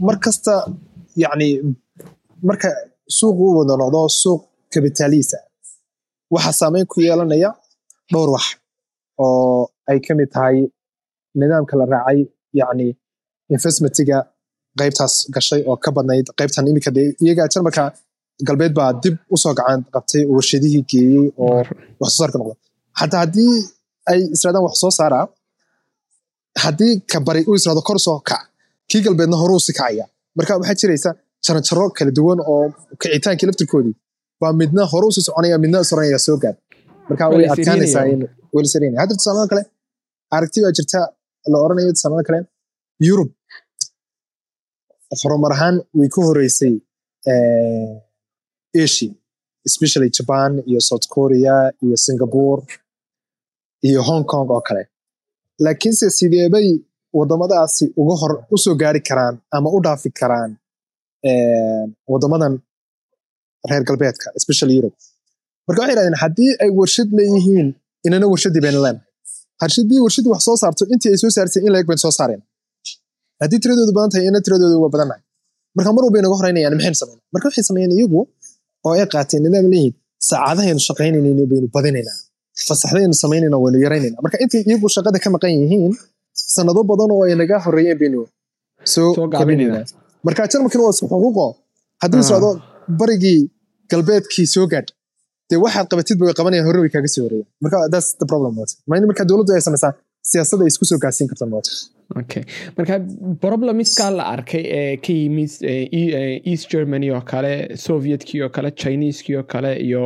mar kasta yani marka suuqu u wada noqdo suuq kabitaalisa waxaa saameyn ku yeelanaya dhowr wax oo ay ka mid tahay nidaamka la raacay yani investmentiga qaybtaas gashay oo ka badnayd qaybtan iminka de iyaga jarmalka galbeed baa dib u soo gacan qabtay oo warshadihii geeyey oo wax soo saarka noqda xataa haddii ay israadaan wax soo saaraa haddii ka bari u israado kor soo kac kii galbeedna horuu si kacaya marka waxaa jiraysa jaranjaro kala duwan oo kicitaankii laftirkoodii baa midna hore u sii soconaya midna soranaya soo gaad marka way adkaanaysaa in welisarinaya hadda tusaalada kale aragti baa jirta la oranayo tusaalada kale. Yurub. Horumar ahaan way ka horeysay asia especially japan iyo south korea iyo singapore iyo hong kong oo kale. Laakiinse sideebay waddamadaasi uga hor u soo gaari karaan ama u dhaafi karaan waddamadan reer galbeedka especially europe marka waxay yidhahdeen haddii ay warshad leeyihiin inana warshadii bayna leenahay haddii warshadii wax soo saarto intii ay soo saarsay in laeg bayna soo saareen. Haddii tiradoodu badan tahay ina tiradoodu waa badannahay marka mar walba inaga horeynayaan maxaynu sameynaa? Marka waxay sameeyeen iyagu oo ay qaateen nidaam leeyihiin saacadahaynu shaqaynaynin baynu badinaynaa fasaxdaynu samaynayna waynu yaraynayna marka intay iyagu shaqada ka maqan yihiin sanado badan oo ay naga horeeyeen baynu soo gaabinaynaa. marka waa isku xuquuqo haddii Ah. socdo barigii galbeedkii soo gaadh dee waxaad qabatidba way qabanayaan hore way kaaga soo horeeyaan marka that's the problem marka dowladdu ay samaysaa siyaasada ay isku soo gaarsiin karta moota okay marka problemiska la arkay ee ka yimid eh, E- eh, east germany oo kale sovietkii oo kale chineseskii oo kale iyo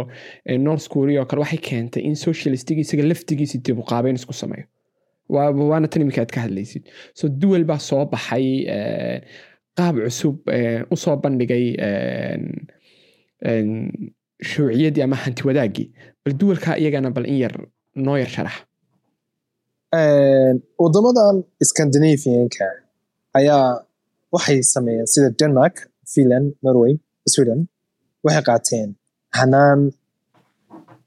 eh, north korea oo kale waxay keentay in socialistigii isaga laftigiisi dib u qaabeyn isku sameeyo waana tan imika aad ka hadlaysid. So duwal baa soo baxay eh, qaab cusub eh, u soo bandhigay en, shuuciyadii ama hanti wadaagii. Bal duwalka iyagana bal in yar noo yar sharax. Wadamadan scandinavianka ayaa waxay sameeyeen sida denmark finland norway sweden waxay qaateen hanaan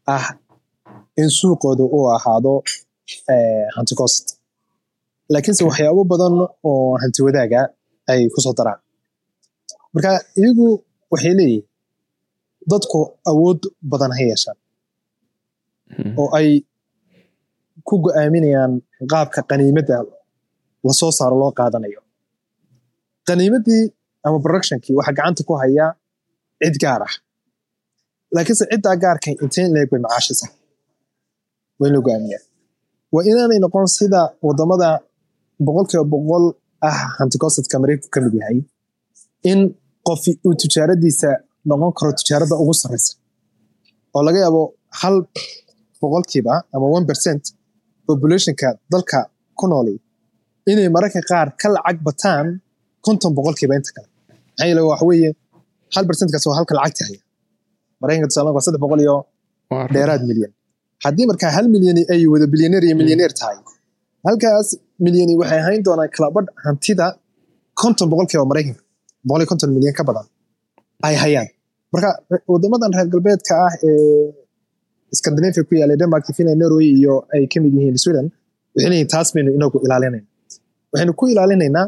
ah in suuqooda uu ahaado eh, hanti cost laakiinse waxyaabo badan oo hanti wadaaga ay ku soo daraan. Marka iyagu waxay leeyihiin dadku awood badan ha yeeshaan. Oo ay ku go'aaminayaan qaabka qaniimadda la soo saaro loo qaadanayo. Qaniimaddii ama productionkii waxaa gacanta ku haya cid gaar ah. Laakiinse ciddaa gaarka inteen leeg bay macaashisa waa in go'aamiyaa waa inaanay noqon sida waddamada boqolkiiba boqol ah hanticosadka maraykanku ka mid yahay in qof uu tijaaradiisa noqon karo tijaaradda ugu sarreysa. Oo laga yaabo hal boqolkiiba ama one percent populationka dalka ku nooli inay mararka qaar ka lacag bataan konton boqolkiiba inta kale. Maxaa yeele waxa weeye hal percentkaas waa halka lacagta haya maraykanka tusaale waa saddex boqol iyo dheeraad milyan haddii markaa hal milyan ay wada bilyaneer iyo milyaneer tahay halkaas milyani waxay ahayn doonaan kalabadh hantida konton boqolkiiba maraykanka boqol iyo konton milyan ka badan ay hayaan. Marka wadamadan reer galbeedka ah ee scandinavia ku yaalla denmark finland norway iyo ay ka mid yihiin sweden waxay leeyihiin taas baynu inagu ilaalinayna waxaynu ku ilaalinaynaa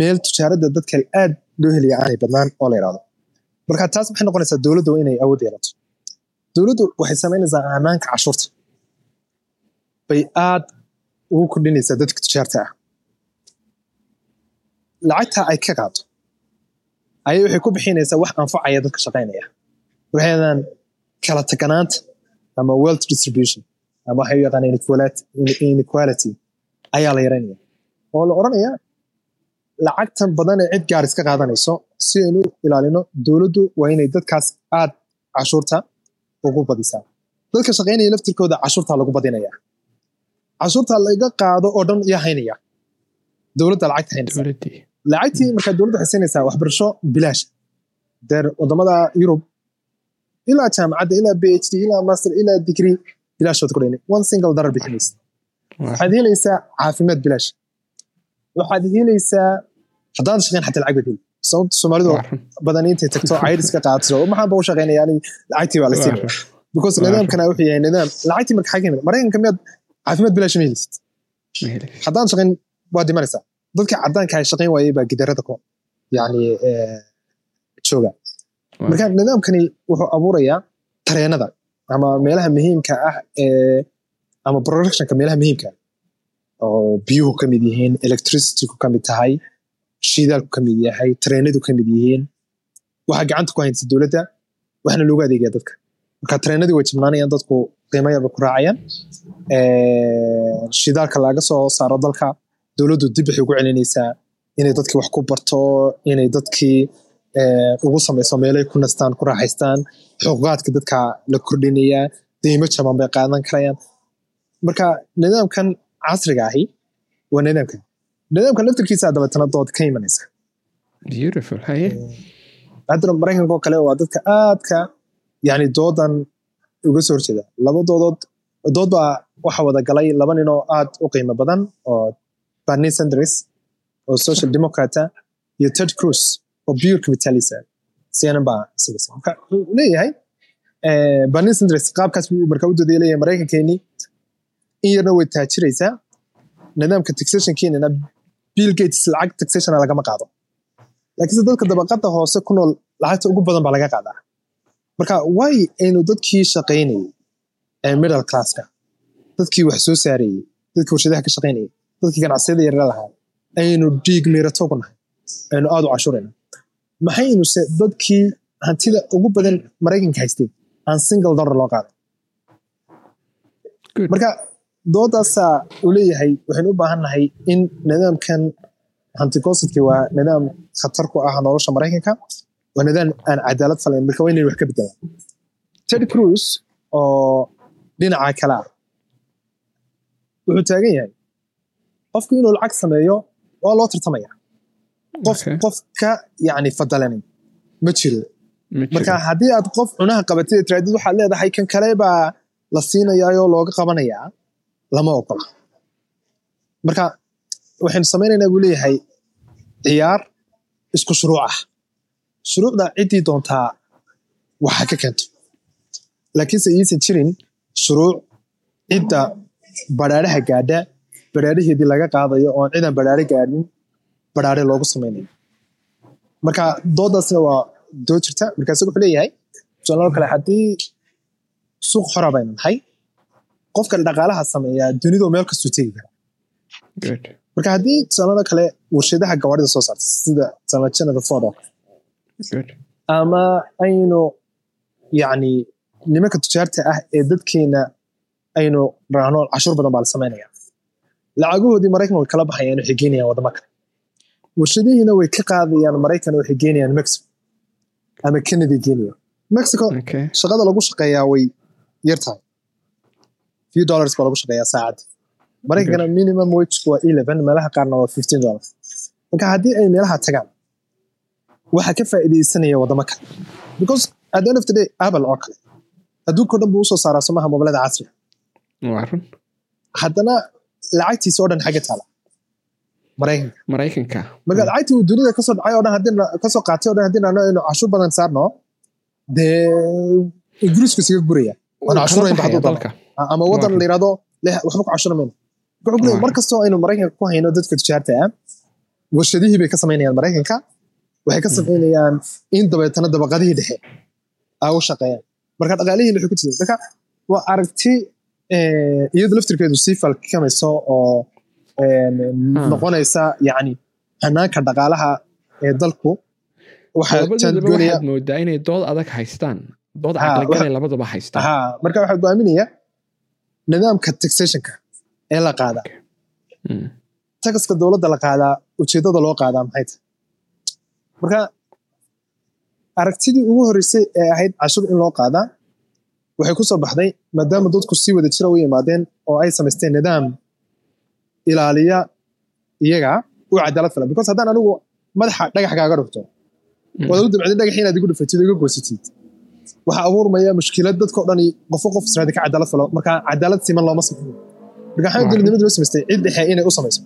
meel tijaaradda dadka aad loo helaya aanay badnaan oo la yidhahdo marka taas maxay noqonaysaa dowladdu inay awood yeelato dowladdu waxay samaynaysaa ammaanka cashuurta bay aad ugu kordhinaysaa dadka tijaarta ah lacagta ay ka qaado ayay waxay ku bixinaysaa wax anfacaya dadka shaqaynaya waxaydan kala taganaanta ama wealth distribution. ama waxay u yaqaaneen inequality- ayaa la yaraynaya oo la odhanaya lacagtan badan ee cid gaar iska qaadanayso si aynu ilaalino dowladdu waa inay dadkaas aad cashuurta ugu badisaa. Dadka shaqaynaya laftirkooda cashuurta lagu badinaya. Cashuurta laga qaado oo dhan yaa haynaya. Dowladda lacagta haynaysa. Lacagtii markaa dowladda waxay siinaysaa waxbarasho bilaash. Deer waddamada yurub. Ilaa jaamacadda ilaa b h d ilaa master ilaa degree bilaashood ku dhayna one single darar bixinaysa. Waxaad helaysaa caafimaad bilaash. Waxaad helaysaa haddaan shaqayn xataa lacag baad heli sababta soomaalidu badan intay tagto cayris ka qaadato maxaan ba u shaqaynaya ani lacagtii baa la Waa siinaya run. because nidaamkana wuxuu yahay nidaam lacagtii marka xagga yimid maraykanka miyaad caafimaad bilaash ma helisid haddaan shaqayn waa dhimanaysaa dadka cadaanka ay shaqayn waayey baa gidarada ku yani jooga marka nidaamkani wuxuu abuurayaa tareenada ama meelaha muhiimka ah ee ama productionka meelaha muhiimka ah oo biyuhu ka mid yihiin electricityku ka mid tahay shidaalku ka mid yahay tareenadu ka mid yihiin. Waxaa gacanta ku haynaysa dowladda waxna loogu adeegaya dadka. Marka tareenadii way jibnaanayaan dadku qiimayaba ku raacayaan. Shidaalka laga soo saaro dalka dowladdu dib waxay ugu celinaysaa inay dadkii wax ku barto inay dadkii ugu samayso meelay ku nastaan ku raaxaystaan. Xuquuqaadka dadka la kordhinayaa deymo jaban bay qaadan karayaan. Marka nidaamkan casriga ahi waa nidaamkan nidaamkan laftirkiisa dabeetana dood ka imanaysa haddana maraykanka oo kale waa dadka aadka yani doodan uga soo horjeeda laba doodood dood baa waxa wada galay laba nin oo aad u qiimo badan oo Bernie Sanders oo social democrata iyo Ted Cruz oo pure capitalist CNN baa leeyahay Bernie Sanders qaabkaas buu markaa u doodaya leeyahay maraykankeeni in yarna way taajiraysaa nidaamka taxationkeenana Bill Gates lacag taxation lagama qaado laakiinse dadka dabaqada hoose ku nool lacagta ugu badan baa laga qaadaa. Marka way aynu dadkii shaqaynayay? Ee middle classka dadkii wax soo saarayay dadkii warshadaha ka shaqaynayay dadkii ganacsiyada yaryar lahaa aynu dhiig miirato nahay aynu aad u cashurayna maxaynu se dadkii hantida ugu badan maraykanka haystay aan single dollar loo marka doodaasaa uu leeyahay waxaynu u baahan nahay in nidaamkan hantigosadki waa nidaam khatar ku ah nolosha maraykanka waa nidaam aan cadaalad falayn marka waa inaynu wax ka bedelaan ted cruz oo dhinaca kale ah wuxuu taagan yahay qofku inuu lacag sameeyo waa loo tartamaya. Qof qof ka yani fadalanin ma jiro. Ma jiro. marka haddii aad qof cunaha qabatid tiraadid waxaad leedahay kan kale baa la siinayaayoo looga qabanayaa lama ogola. Marka waxaynu samaynaynaa buu leeyahay ciyaar isku shuruuc ah. Shuruucda ciddii doontaa waxa ka keento. Laakiinse iisan jirin shuruuc cidda badhaadhaha gaadha badhaadhaheedii laga qaadayo oon cidan badhaadho gaadhin badhaadhe loogu samaynayo. Marka doodaasna waa dood jirta. Markaase wuxuu leeyahay tusaalo kale haddii suuq xora baynu nahay qofka dhaqaalaha sameeya dunidu meel kastuu tegi kara Good. marka haddii tusaalada kale warshadaha gawaarida soo saarta sida General Ford ama aynu yacni nimanka tujaarta ah ee dadkeena aynu raahno cashuur badan baa la samaynaya lacagahoodii maraykan way kala baxayaan waxay geynayaan wadamo kale. Warshadihiina way ka qaadayaan maraykan waxay geynayaan mexico. Ama canada geynayaan mexico shaqada lagu shaqeeyaa way yar tahay few dollars baa lagu shaqeeyaa saacad. Maraykankana minimum wage waa eleven meelaha qaarna waa fifteen dollars. Marka haddii ay meelaha tagaan waxaa ka faa'iidaysanaya wadamo kale because at the end of the day apple oo kale adduunka o dhan buu u soo saaraa somaha mobilada casriga run. haddana lacagtiisa oo dhan xagga taala. Maraykanka. Maraykanka. marka lacagtii uu dunida ka soo dhacay oo dhan haddii ka soo qaatay oo dhan haddii nano inuu cashuur badan saarno dee ingiriisku isaga guraya. Waana cashuurayn dalka. Ama wadan Waa. la yiraahdo leh waxba ku cashura mayno. Wuxuu ku leeyahay Waa. mar kastoo aynu maraykanka ku hayno dadka tujaarta ah warshadihii bay ka samaynayaan maraykanka. Waxay ka samaynayaan in dabeetana dabaqadihii dhexe ay u shaqeeyaan. Marka dhaqaalihiin waxay ku jirta marka waa aragti eh, iyadu laftirkeedu sii falkamayso oo eh, noqonaysa yacni hanaanka dhaqaalaha ee dalku waxaad moodaa inay dood adag haystaan. Dood Ha, caqligalay labaduba haystaan. Ha marka waxaa go'aaminaya nidaamka taxationka ee la qaada Mm. taxka dowladda la qaadaa ujeedada loo qaadaa maxay tahay marka aragtidii ugu horreysay ee ahayd cashuur in loo qaadaa waxay ku soo baxday maadaama dadku sii wada jira u yimaadeen oo ay samaysteen nidaam ilaaliya iyaga u cadaalad fala because haddaan anigu madaxa dhagax kaaga dhufto Mm. waad u dabcdin dhagax inaad igu dhufatid oo iga goysatid waxaa abuurmaya mushkilad dadka o dhan qofo qof israadi ka cadaalad falo. Marka cadaalad siman looma sameeyo marka Waaw. dowladnimada loo samaystay cid dhexe inay u samayso.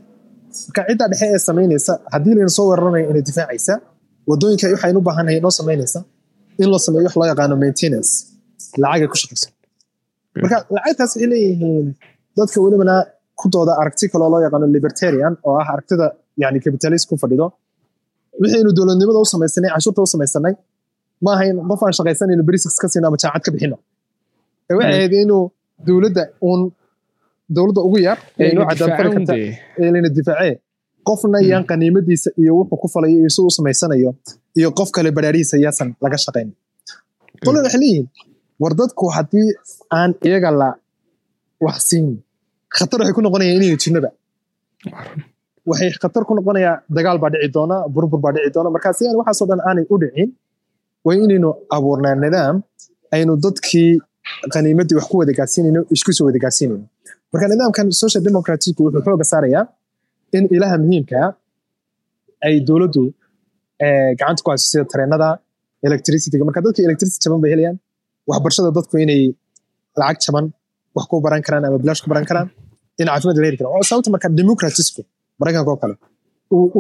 Marka cidda dhexe ee samaynaysa haddii layna soo weeraranayo inay difaacaysa waddooyinka waxaynu u baahannahay inoo samaynaysa in loo sameeyo wax loo yaqaano maintenance lacagay ku shaqayso marka lacagtaas waxay leeyihiin dadka welibana ku dooda aragti kaloo loo yaqaano libertarian oo ah aragtida yani capitalist ku fadhido. Wixaynu dowladnimada u samaysanay cashuurta u samaysanay ma ahayn qof aan shaqaysanayno berisis ka siino ama jaacad ka bixino ee waxay ahayd inuu dowladda uun dowladda ugu yar ee inoo karta layna difaacee qofna yaan qaniimadiisa iyo wuxuu ku falayo iyo siduu u samaysanayo iyo qof kale badhaadhihiisa yaasan laga shaqayn qole waxay leeyihiin war dadku haddii aan iyaga la wax siin khatar waxay ku noqonayaan inaynu run. waxay khatar ku noqonayaa dagaal baa dhici doona burbur baa dhici doona marka si aan waxaasoo dhan aanay u dhicin waa inaynu abuurnaa nidaam aynu dadkii qaniimadii wax ku wada gaarsiinayno isku wada gaarsiinayno marka nidaamkan social democratic wuxuu xooga saarayaa in ilaha muhiimka ah ay dowladdu eh, gacanta ku hayso sida tareenada electricityga. Marka dadka electricity jaban bay helayaan waxbarashada dadku inay lacag jaban wax ku baran karaan ama bilaash ku baran karaan in caafimaad la heli karo. Oo sababta marka democratisku maraykanka oo kale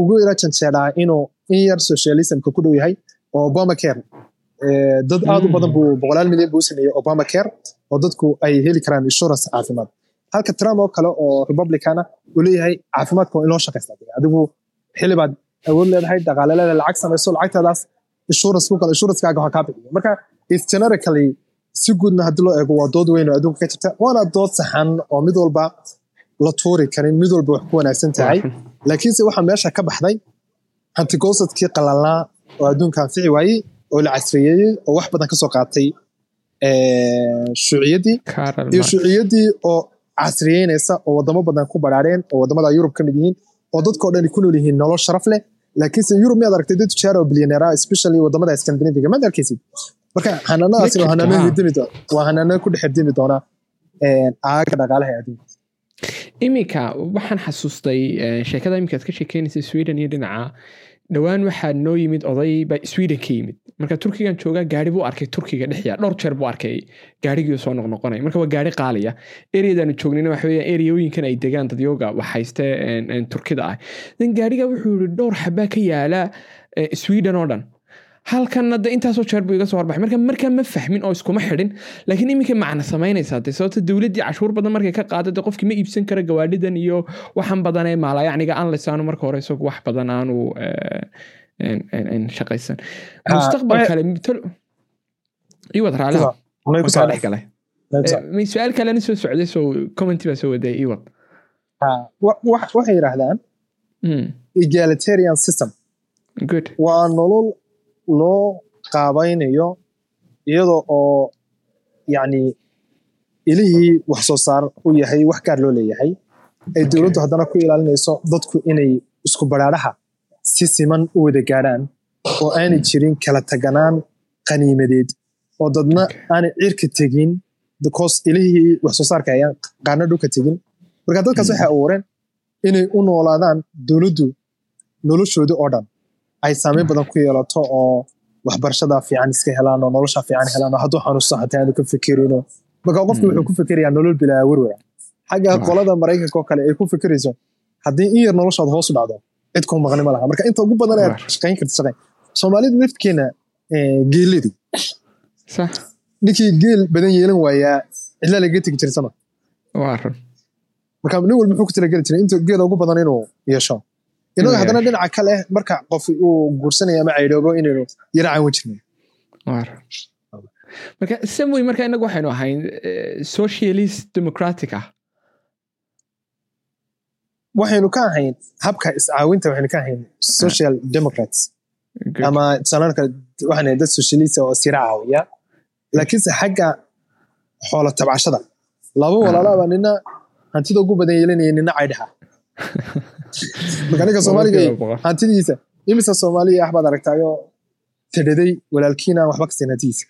ugu ila janjeedaa inuu in yar socialismka ku dhow yahay oo obamacare. Eh, dad aad u badan buu boqolaal milyan buu u sameeyey obamacare oo dadku ay heli karaan insurance caafimaad. Halka trump oo kale oo republicana uu leeyahay caafimaadka waa in loo shaqaysta adigu xili baad awood leedahay dhaqaale leedahay lacag samayso lacagtaadaas insurance ku kale insurancekaaga waxaa kaa bixiyo marka is generically si guudna haddii loo eego waa dood weyn oo adduunka ka jirta waana dood saxan oo mid walba la tuuri karin mid walba wax ku wanaagsan tahay. Laakiinse waxaa meesha ka baxday hantigoosadkii qalalnaa oo adduunka anfici waayey oo la casriyeeyey oo wax badan ka soo qaatay shuuciyaddii iyo shuuciyaddii oo casriyeynaysa oo wadamo badan ku baraareen oo waddamada yurub ka mid yihiin oo dadkao dhan ku nool yihiin nolol sharaf leh. Laakiinse yurub miyaad aragtay dad tujaar oo bilyaneera especially waddamada scandinaviga maad arkaysid. Marka hanaanadaasi waa hanaano hidimi waa hanaano ku dhex hidimi doona aaga dhaqaalaha adduunka. Iminka waxaan xasuustay sheekada iminka aad ka sheekeynaysa sweden iyo dhinaca dhowaan waxaa noo yimid oday baa sweden ka yimid. Marka turkigan joogaa gaari buu arkay turkiga dhexya dhowr jeer buu arkay gaarigii soo noqnoqonaya marka waa gaari qaaliya ereyadaanu joognayna waxa weeyaan ereyooyinkan ay degaan dadyoga waxayste turkida ah. Dan gaariga wuxuu yiri dhowr xabaa ka yaalla sweden oo dhan halkanna de intaasoo jeer buu iga soo horbaxay marka markaa ma fahmin oo iskuma xidhin laakiin iminka macna samaynaysaa de sababta dowladdii cashuur badan markay ka qaada qofkii ma iibsan kara gawaadhidan iyo waxan badan ee maalayacniga aan lesaanu marka hore isagu wax badan aanu shaqaysan. Mustaqbal kale iwad raaliha dhex galay su'aal kalena soo socday soo commenti baa soo waday iwad. Waxay yidhaahdaan egalitarian system. Good. Waa nolol loo qaabaynayo iyadoo oo yacni ilihii wax soo saar u yahay wax gaar loo leeyahay ay dowladdu haddana ku ilaalinayso dadku inay isku baraaraha si siman u wada gaadhaan oo aanay jirin kala taganaan qaniimadeed oo dadna aanay cirka tegin because ilihii wax soo saarka ayaan qaarna dhulka tegin. Marka dadkaas waxay abuureen inay u noolaadaan dowladdu noloshoodii oo dhan ay saameyn badan ku yeelato oo waxbarashada fiican iska helaan oo nolosha fiican helaan oo hadduu xanuusto hataa aanu ka marka qofki wuxuu ku fikirayaa nolol bilaa werwera xagga qolada maraykanka oo kale ay ku fikirayso haddii in yar noloshaad hoos u dhacdo cid ku maqni ma laha marka inta ugu badan aad shaqayn karta shaqayn soomaalida nafkeena geeladu ninkii geel badan yeelan waayaa cidla laga tegi jiray sama. Marka nin walba muxuu ku talageli jiray inta geela ugu badan inuu yeesho inaga haddana dhinaca kale marka qof uu guursanaya ama caydhoobo inaynu yara caawin jirnay. Marka samway marka inagu waxaynu ahayn socialist democratic ah. Waxaynu ka ahayn habka iscaawinta waxaynu ka ahayn social democrats. Ama tusaalaanka waxaan dad socialist oo sira caawiya. Laakiinse xagga xoola tabcashada laba walaalaaba nina hantida ugu badan yeelanaya nina caydhaha [LAUGHS] marka ninka soomaaliga hantidiisa. Imisa soomaaliya ah baad aragtaayo tadhaday walaalkiina waxba ka siin hantidiisa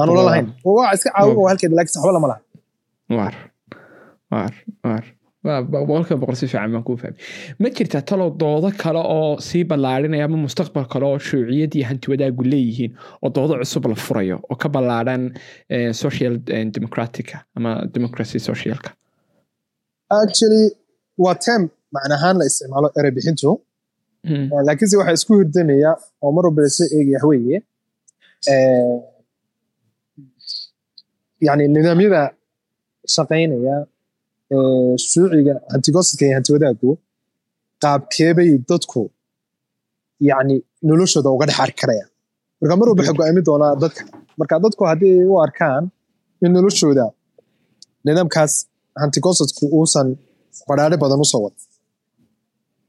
aanu la lahayn. Waa iska caawin halkeeda laakiin waxba lama laha. Waar. Waar. Waar. Boqolkiiba boqol si fiican baan kuu fahmay. Ma jirtaa talow doodo kale oo sii ballaarinaya ama mustaqbal kale oo shuuciyad iyo hanti wadaagu leeyihiin oo doodo cusub la furayo oo ka ballaaran social democratica ama democracy socialka? Actually waa tem macnahaan la isticmaalo erey bixintu. Laakiinse waxaa isku hirdamaya oo mar walba la soo eegaya weeye yani nidaamyada shaqaynaya shuuciga hantigosadka iyo hanti wadaaggu qaabkeebay dadku yani noloshooda uga dhex arki karayaan marka mar walba waxay go'aami doonaa dadka. Marka dadku haddii ay u arkaan in noloshooda nidaamkaas hantigosadku uusan badhaadhe badan u soo wada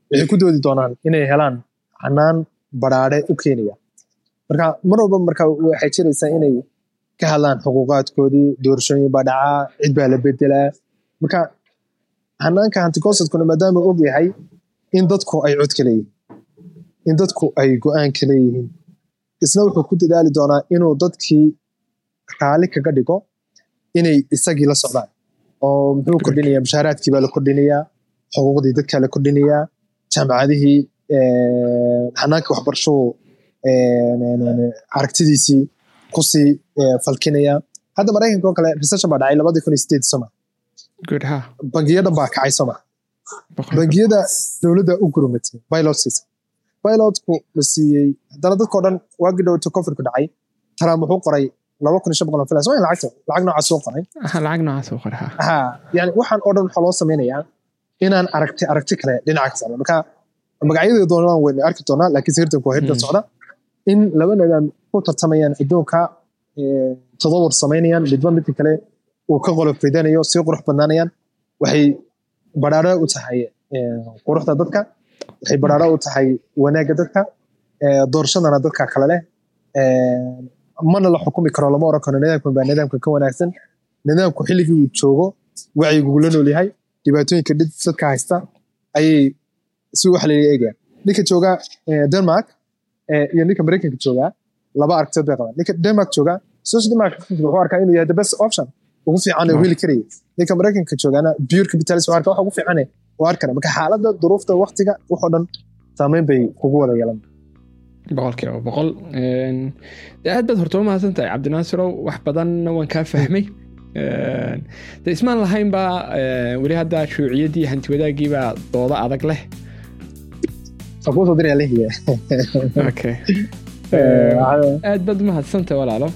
waxay ku doodi doonaan inay helaan xanaan badhaadhe u keenaya marka mar walba marka waxay jiraysaa inay ka hadlaan xuquuqaadkoodii doorashooyin baa dhacaa cid baa la bedelaa marka hanaanka hantigosadkuna maadaama og yahay in dadku ay cod ka leeyihiin in dadku ay go'aan ka leeyihiin isna wuxuu ku dadaali doonaa inuu dadkii raali kaga dhigo inay isagii la socdaan oo muxuu kordhinaya mushaaraadkii baa la kordhinayaa xuquuqdii dadkaa la kordhinayaa jaamacadihii xanaanka waxbarashadu aragtidiisii ku sii falkinaya hadda maraykanka oo kale recession baa dhacay labadii kun iyo sideed soma bangiyo dhan baa kacay soma bangiyada dowladda u gurumatay pilot siisa pilotku la siiyey haddana dadkao dhan waagii dhowto covidku dhacay trump wuxuu qoray laba kun iyo shan boqol oo filas waa lacagta lacag noocaas soo qoray lacag noocaas soo qoray ha yani waxaan oo dhan waxaa loo samaynayaa inaan aragti aragti kale dhinaca ka socdo marka magacyadii arki doonaa laakiin sirtanku waa hirdan socda in laba nidaam ku tartamayaan adduunka todobor samaynayaan midba midka kale uu ka qolof ridanayo sii qurux badnaanayaan waxay baraaro u tahay quruxda dadka waxay baraaro u tahay wanaagga dadka doorashadana dadka kale leh mana la xukumi karo lama oran karo. Nidaamkan baa nidaamka ka wanaagsan. Nidaamku xilligii uu joogo wacyigu la nool yahay dhibaatooyinka dadka haysta ayay si wax lala eegaya ninka jooga denmark iyo ninka maraykanka joogaa laba aragtiyood bay qabaan. Ninka denmark joogaa social denmark wuxuu arkaa inuu yahay the best option. Ugu fiican oo heli karaya ninka maraykanka joogaana pure capitalist arkaa waxa ugu fiican oo arkana. Marka xaaladda duruufta waqtiga waxoo dhan saameyn bay kugu wada yeelan. Boqolkiiba boqol. Aad baad horta umahadsan tahay cabdinaasirow wax badanna waan kaa fahmay de ismaan lahayn baa weli hadda shuuciyaddii hanti wadaagiibaa dooda adag leh. [LAUGHS] Aad baad umahadsantahay walaalo.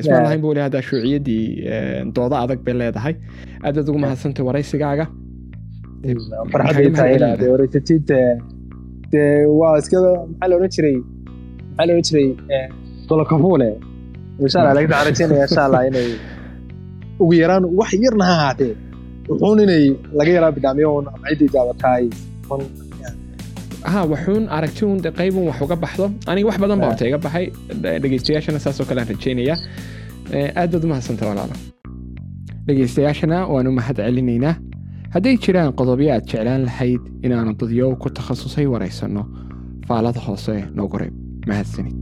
Ismaan lahayn ba weli hadda shuuciyaddii dooda adag bay leedahay. Aad baad ugu mahadsantahay waraysigaaga. Waa iskada maxaa la odhan jiray? Maxaa la odhan jiray? Dolokafuule insha allah laakiin waxaan rajeynaya insha allah inay ugu yaraan wax yarna ha ahaatee wuxuun inay laga yaraa bidhaamiyo un ama ciddii daawataay ha waxuun aragti un qaybun wax uga baxdo. Aniga wax badan baa horta iga baxay. Dhegeystayaashana saasoo kale aan rajeynayaa aad baad umahadsanta walaalo. Dhegeystayaashana waanu mahad celinaynaa hadday jiraan qodobyo aad jeclaan lahayd inaanu dadyow ku takhasusay waraysanno faalada hoose noogu reeb mahadsanid